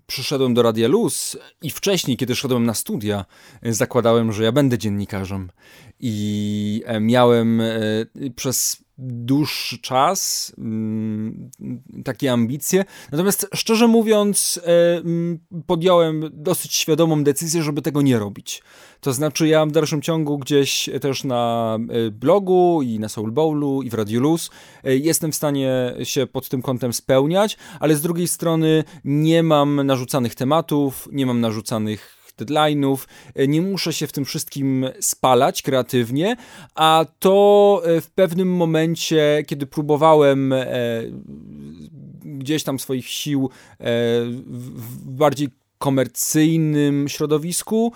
przyszedłem do Radia Luz i wcześniej, kiedy szedłem na studia, zakładałem, że ja będę dziennikarzem i e, miałem e, przez dłuższy czas, mm, takie ambicje. Natomiast szczerze mówiąc, e, mm, podjąłem dosyć świadomą decyzję, żeby tego nie robić. To znaczy, ja w dalszym ciągu gdzieś też na e, blogu i na Soul Bowlu i w Radio Luz e, jestem w stanie się pod tym kątem spełniać, ale z drugiej strony nie mam narzucanych tematów, nie mam narzucanych deadline'ów, e, nie muszę się w tym wszystkim spalać kreatywnie, a to e, w pewnym momencie, kiedy próbowałem e, gdzieś tam swoich sił w bardziej komercyjnym środowisku,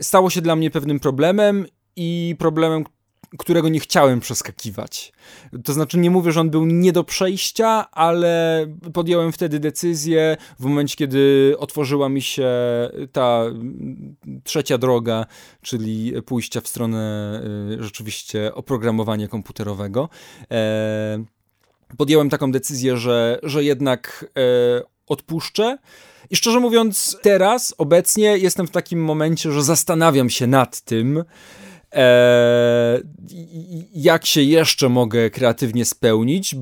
stało się dla mnie pewnym problemem i problemem, którego nie chciałem przeskakiwać. To znaczy, nie mówię, że on był nie do przejścia, ale podjąłem wtedy decyzję w momencie, kiedy otworzyła mi się ta trzecia droga, czyli pójścia w stronę y, rzeczywiście oprogramowania komputerowego. E, podjąłem taką decyzję, że, że jednak e, odpuszczę. I szczerze mówiąc, teraz, obecnie jestem w takim momencie, że zastanawiam się nad tym, e, jak się jeszcze mogę kreatywnie spełnić,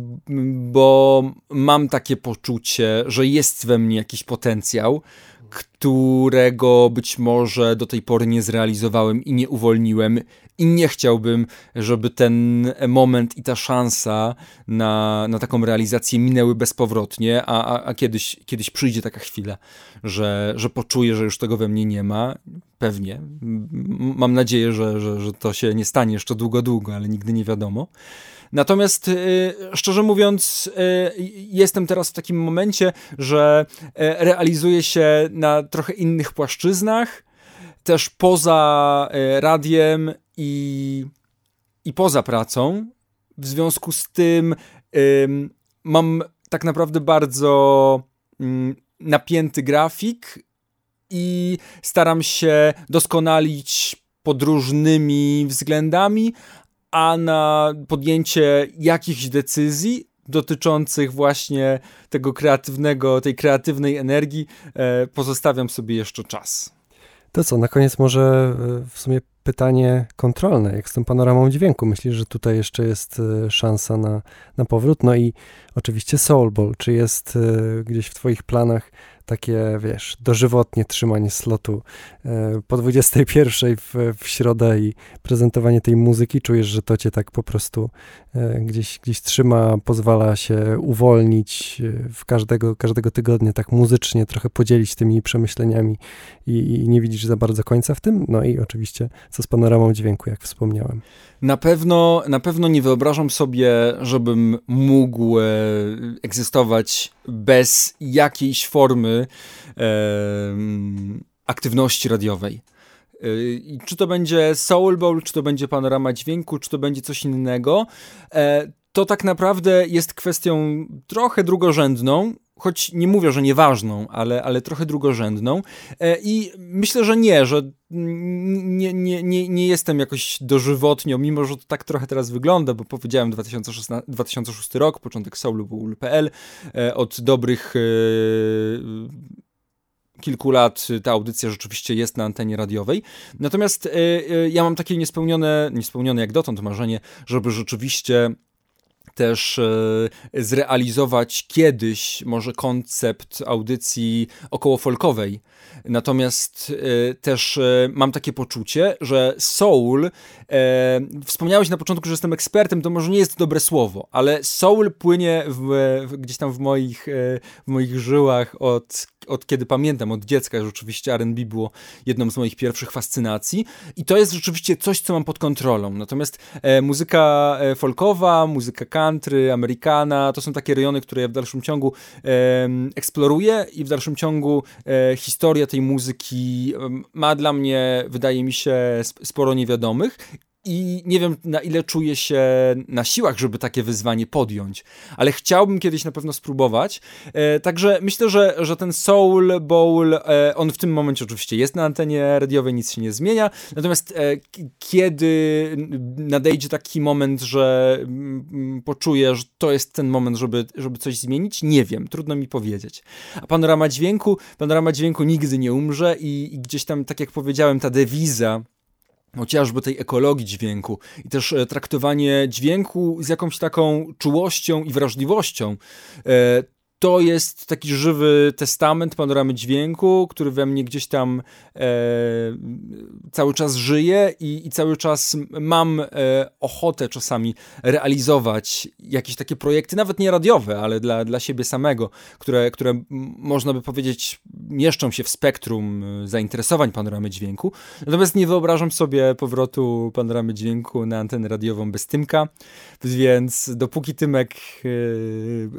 bo mam takie poczucie, że jest we mnie jakiś potencjał, którego być może do tej pory nie zrealizowałem i nie uwolniłem. I nie chciałbym, żeby ten moment i ta szansa na, na taką realizację minęły bezpowrotnie, a, a, a kiedyś, kiedyś przyjdzie taka chwila, że, że poczuję, że już tego we mnie nie ma. Pewnie. Mam nadzieję, że, że, że to się nie stanie jeszcze długo, długo, ale nigdy nie wiadomo. Natomiast y, szczerze mówiąc, y, jestem teraz w takim momencie, że y, realizuję się na trochę innych płaszczyznach, też poza radiem i, i poza pracą. W związku z tym mam tak naprawdę bardzo mm, napięty grafik i staram się doskonalić pod różnymi względami, a na podjęcie jakichś decyzji dotyczących właśnie tego kreatywnego, tej kreatywnej energii e, pozostawiam sobie jeszcze czas. To co, na koniec może e, w sumie pytanie kontrolne, jak z tą panoramą dźwięku? Myślisz, że tutaj jeszcze jest e, szansa na, na powrót? No i oczywiście Soul Ball, czy jest e, gdzieś w twoich planach takie, wiesz, dożywotnie trzymanie slotu e, po 21 w, w środę i prezentowanie tej muzyki, czujesz, że to cię tak po prostu e, gdzieś, gdzieś trzyma, pozwala się uwolnić w każdego, każdego tygodnia, tak muzycznie trochę podzielić tymi przemyśleniami i, i nie widzisz za bardzo końca w tym. No i oczywiście co z panoramą dźwięku, jak wspomniałem. Na pewno, na pewno nie wyobrażam sobie, żebym mógł egzystować bez jakiejś formy e, aktywności radiowej. E, czy to będzie Soul Bowl, czy to będzie panorama dźwięku, czy to będzie coś innego, e, to tak naprawdę jest kwestią trochę drugorzędną, choć nie mówię, że nieważną, ale, ale trochę drugorzędną. E, I myślę, że nie, że nie, nie, nie, nie jestem jakoś dożywotnio, mimo że to tak trochę teraz wygląda, bo powiedziałem 2016, 2006 rok, początek soulu.pl, e, od dobrych e, kilku lat ta audycja rzeczywiście jest na antenie radiowej. Natomiast ja mam takie niespełnione, niespełnione jak dotąd marzenie, żeby rzeczywiście też e, zrealizować kiedyś może koncept audycji około folkowej. Natomiast e, też e, mam takie poczucie, że soul, wspomniałeś na początku, że jestem ekspertem, to może nie jest dobre słowo, ale soul płynie w, gdzieś tam w moich, w moich żyłach od od kiedy pamiętam, od dziecka rzeczywiście R&B było jedną z moich pierwszych fascynacji i to jest rzeczywiście coś, co mam pod kontrolą. Natomiast e, muzyka e, folkowa, muzyka country, americana, to są takie rejony, które ja w dalszym ciągu e, eksploruję i w dalszym ciągu e, historia tej muzyki ma dla mnie, wydaje mi się, sporo niewiadomych i nie wiem na ile czuję się na siłach, żeby takie wyzwanie podjąć, ale chciałbym kiedyś na pewno spróbować. E, także myślę, że, że ten Soul Bowl, e, on w tym momencie oczywiście jest na antenie radiowej, nic się nie zmienia. Natomiast e, kiedy nadejdzie taki moment, że mm, poczuję, że to jest ten moment, żeby, żeby coś zmienić, nie wiem, trudno mi powiedzieć. A panorama dźwięku, panorama dźwięku nigdy nie umrze i, i gdzieś tam, tak jak powiedziałem, ta dewiza chociażby tej ekologii dźwięku i też e, traktowanie dźwięku z jakąś taką czułością i wrażliwością. To jest taki żywy testament panoramy dźwięku, który we mnie gdzieś tam e, cały czas żyje i, i cały czas mam e, ochotę czasami realizować jakieś takie projekty, nawet nie radiowe, ale dla, dla siebie samego, które, które można by powiedzieć mieszczą się w spektrum e, zainteresowań panoramy dźwięku. Natomiast nie wyobrażam sobie powrotu panoramy dźwięku na antenę radiową bez Tymka, więc dopóki Tymek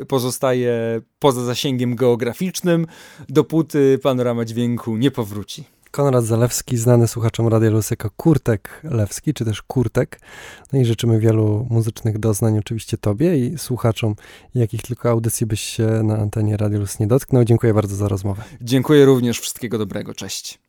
e, pozostaje poza zasięgiem geograficznym, dopóty panorama dźwięku nie powróci. Konrad Zalewski, znany słuchaczom Radia Luz jako Kurtek Lewski, czy też Kurtek. No i życzymy wielu muzycznych doznań oczywiście Tobie i słuchaczom, jakich tylko audycji byś się na antenie Radio Luz nie dotknął. Dziękuję bardzo za rozmowę. Dziękuję również, wszystkiego dobrego, cześć.